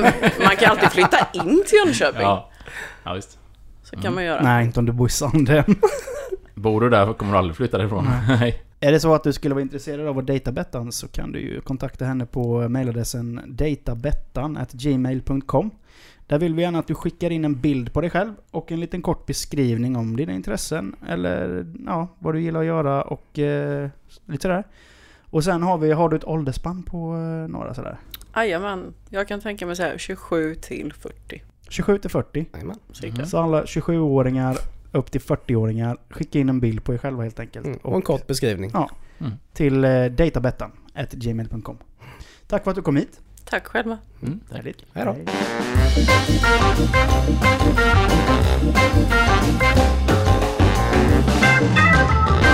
men man kan alltid flytta in till Jönköping. Ja. ja, visst. Så kan man göra. Nej, inte om du bor i Sandhem. [laughs] Bor du där kommer du aldrig flytta därifrån. [laughs] Nej. Är det så att du skulle vara intresserad av att dejta Bettan så kan du ju kontakta henne på mailadressen databettan.gmail.com Där vill vi gärna att du skickar in en bild på dig själv och en liten kort beskrivning om dina intressen eller ja, vad du gillar att göra och eh, lite sådär. Och sen har vi, har du ett åldersspann på eh, några sådär? Jajamän, jag kan tänka mig så här 27 till 40 27 till 40. Jajamän. cirka. Mhm. Så alla 27-åringar upp till 40-åringar, skicka in en bild på er själva helt enkelt. Mm. Och en kort beskrivning. Ja. Mm. Till eh, databettan.gmail.com Tack för att du kom hit. Tack själva. Mm. Härligt. Hej då.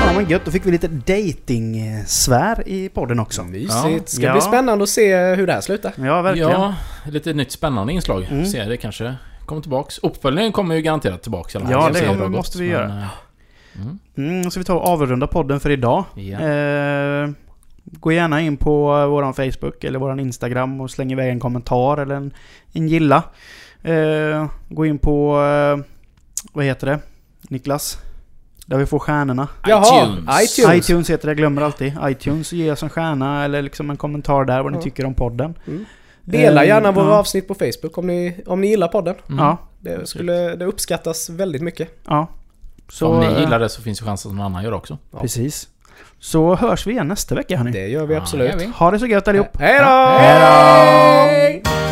Ja men gött, då fick vi lite dating-svär i podden också. Mysigt. Ska Ja. bli spännande att se hur det här slutar. Ja, verkligen. Ja, lite nytt spännande inslag. Mm. Se, det kanske kommer tillbaks. Uppföljningen kommer ju garanterat tillbaks. fall. Ja, det gått, måste vi men, göra. eh, Mm. Mm, så vi tar och avrunda podden för idag. Ja. Eh, gå gärna in på eh, våran Facebook eller våran Instagram och släng iväg en kommentar eller en, en gilla. Eh, gå in på, eh, vad heter det? Niklas? Där vi får stjärnorna. Jaha, iTunes. iTunes. iTunes heter det, jag glömmer alltid. iTunes, ge oss en stjärna eller liksom en kommentar där vad ni Ja. tycker om podden. Dela Eh, gärna våra ja. avsnitt på Facebook om ni, om ni gillar podden. Mm. Ja, Det, skulle, det uppskattas väldigt mycket. ja. Så om ni eh, gillar det så finns ju chansen att någon annan gör det också. Ja. Precis. Så hörs vi igen nästa vecka hörni. Det gör vi Ja, absolut. det gör vi. Ha det så gött allihop. Hej då! Ja, hej då!